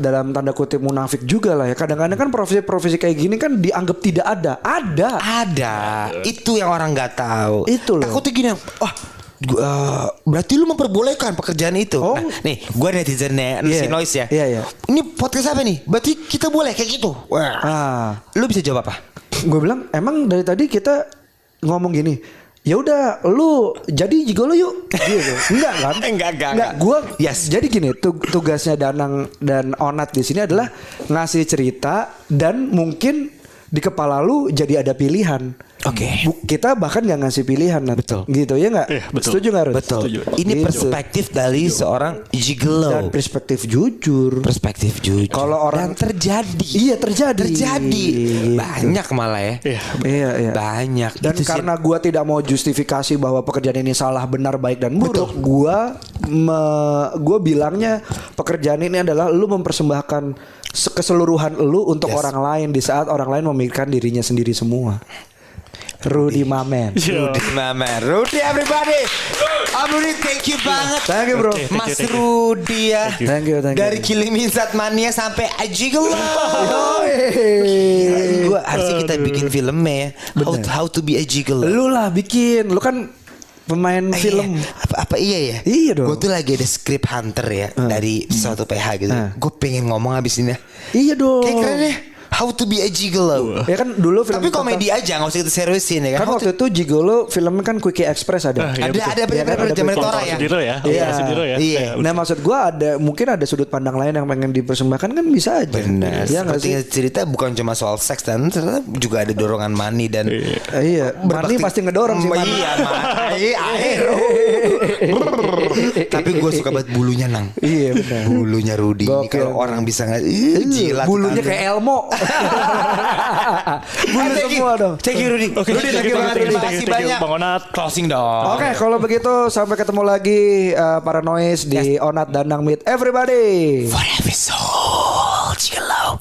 dalam tanda kutip munafik juga lah ya. Kadang-kadang kan profesi-profesi kayak gini kan dianggap tidak ada. Ada. Ada, itu yang orang nggak tahu. Itu loh. Takutnya gini, wah. gua- eh, berarti lu memperbolehkan pekerjaan itu. Oh. Nah, nih, gue netizennya Iya. si noise ya. Iya, iya. Ini podcast apa nih? Berarti kita boleh kayak gitu. Wah. Ah. Lu bisa jawab apa? Gue bilang emang dari tadi kita ngomong gini. Ya udah, lu jadi gigolo yuk. Gitu. Enggak kan? Enggak, enggak, Enggak. enggak. Gua Yes. Jadi gini, tug- tugasnya Danang dan Onat di sini adalah ngasih cerita dan mungkin di kepala lu jadi ada pilihan. Oke. Bu- kita bahkan nggak ngasih pilihan, Nat. Betul. Gitu ya nggak? Iya, betul. Setuju nggak, Rud? Betul. Setuju. Ini Gitu. perspektif dari seorang gigolo. Dan perspektif jujur. perspektif jujur. Kalau orang- dan terjadi. Iya, terjadi. Terjadi. Gitu. Banyak malah ya. Iya. Iya, iya. Banyak. Dan Itu sih- karena gua tidak mau justifikasi bahwa pekerjaan ini salah, benar, baik dan buruk, gua me, gua bilangnya pekerjaan ini adalah lu mempersembahkan se- keseluruhan lu untuk Yes. orang lain di saat orang lain memikirkan dirinya sendiri semua. Rudy Mamen. Rudy Mama, Rudy everybody. Om Rudy thank you banget. Thank you bro. Mas Thank you, thank you. Rudy ya. Thank you, thank you. Dari Kilimanjaro Mania sampai Ajigelo. Gua harusnya kita bikin filmnya ya. How, how to be a gigolo. Lu lah bikin, lu kan pemain Eh, film. iya. Apa, apa iya ya? Iya dong. Gue tuh lagi ada script hunter ya dari suatu PH gitu. Ah. Gue pengen ngomong abis ini. Iya dong. Kayak keren ya. How to be a gigolo. Ya kan dulu film Tapi komedi aja nggak usah kita seriusin ya Kan kan. How waktu itu Gigolo filmnya kan Quickie Express ada. Ah, iya, ada betul. ada Iya kan, bener-bener ada zaman. Tora ya. Sudiro ya. Iya. Iya. Sudiro ya. Iya. Iya, Nah maksud gua ada mungkin ada sudut pandang lain yang pengen dipersembahkan kan bisa aja. Benar. Iya nggak Seperti sih? cerita bukan cuma soal seks dan ternyata juga ada dorongan money dan Iya. Iya. Mani berbakti- pasti ngedorong sih. Iya, Mani. air. Tapi gue suka banget bulunya nang. Iya benar. Bulunya Rudy ini Gokil. kalau orang bisa nggak Ih, jilat. Bulunya kayak Elmo. Bulu Eh, you. semua dong. Thank you Rudy. Oke, Rudy, thank thank you you, banget. Terima kasih banyak. Bang Onat. Closing dong. Oke, kalau begitu sampai ketemu lagi uh, para noise di Onat Danang Meet Everybody. For episode. Chill out.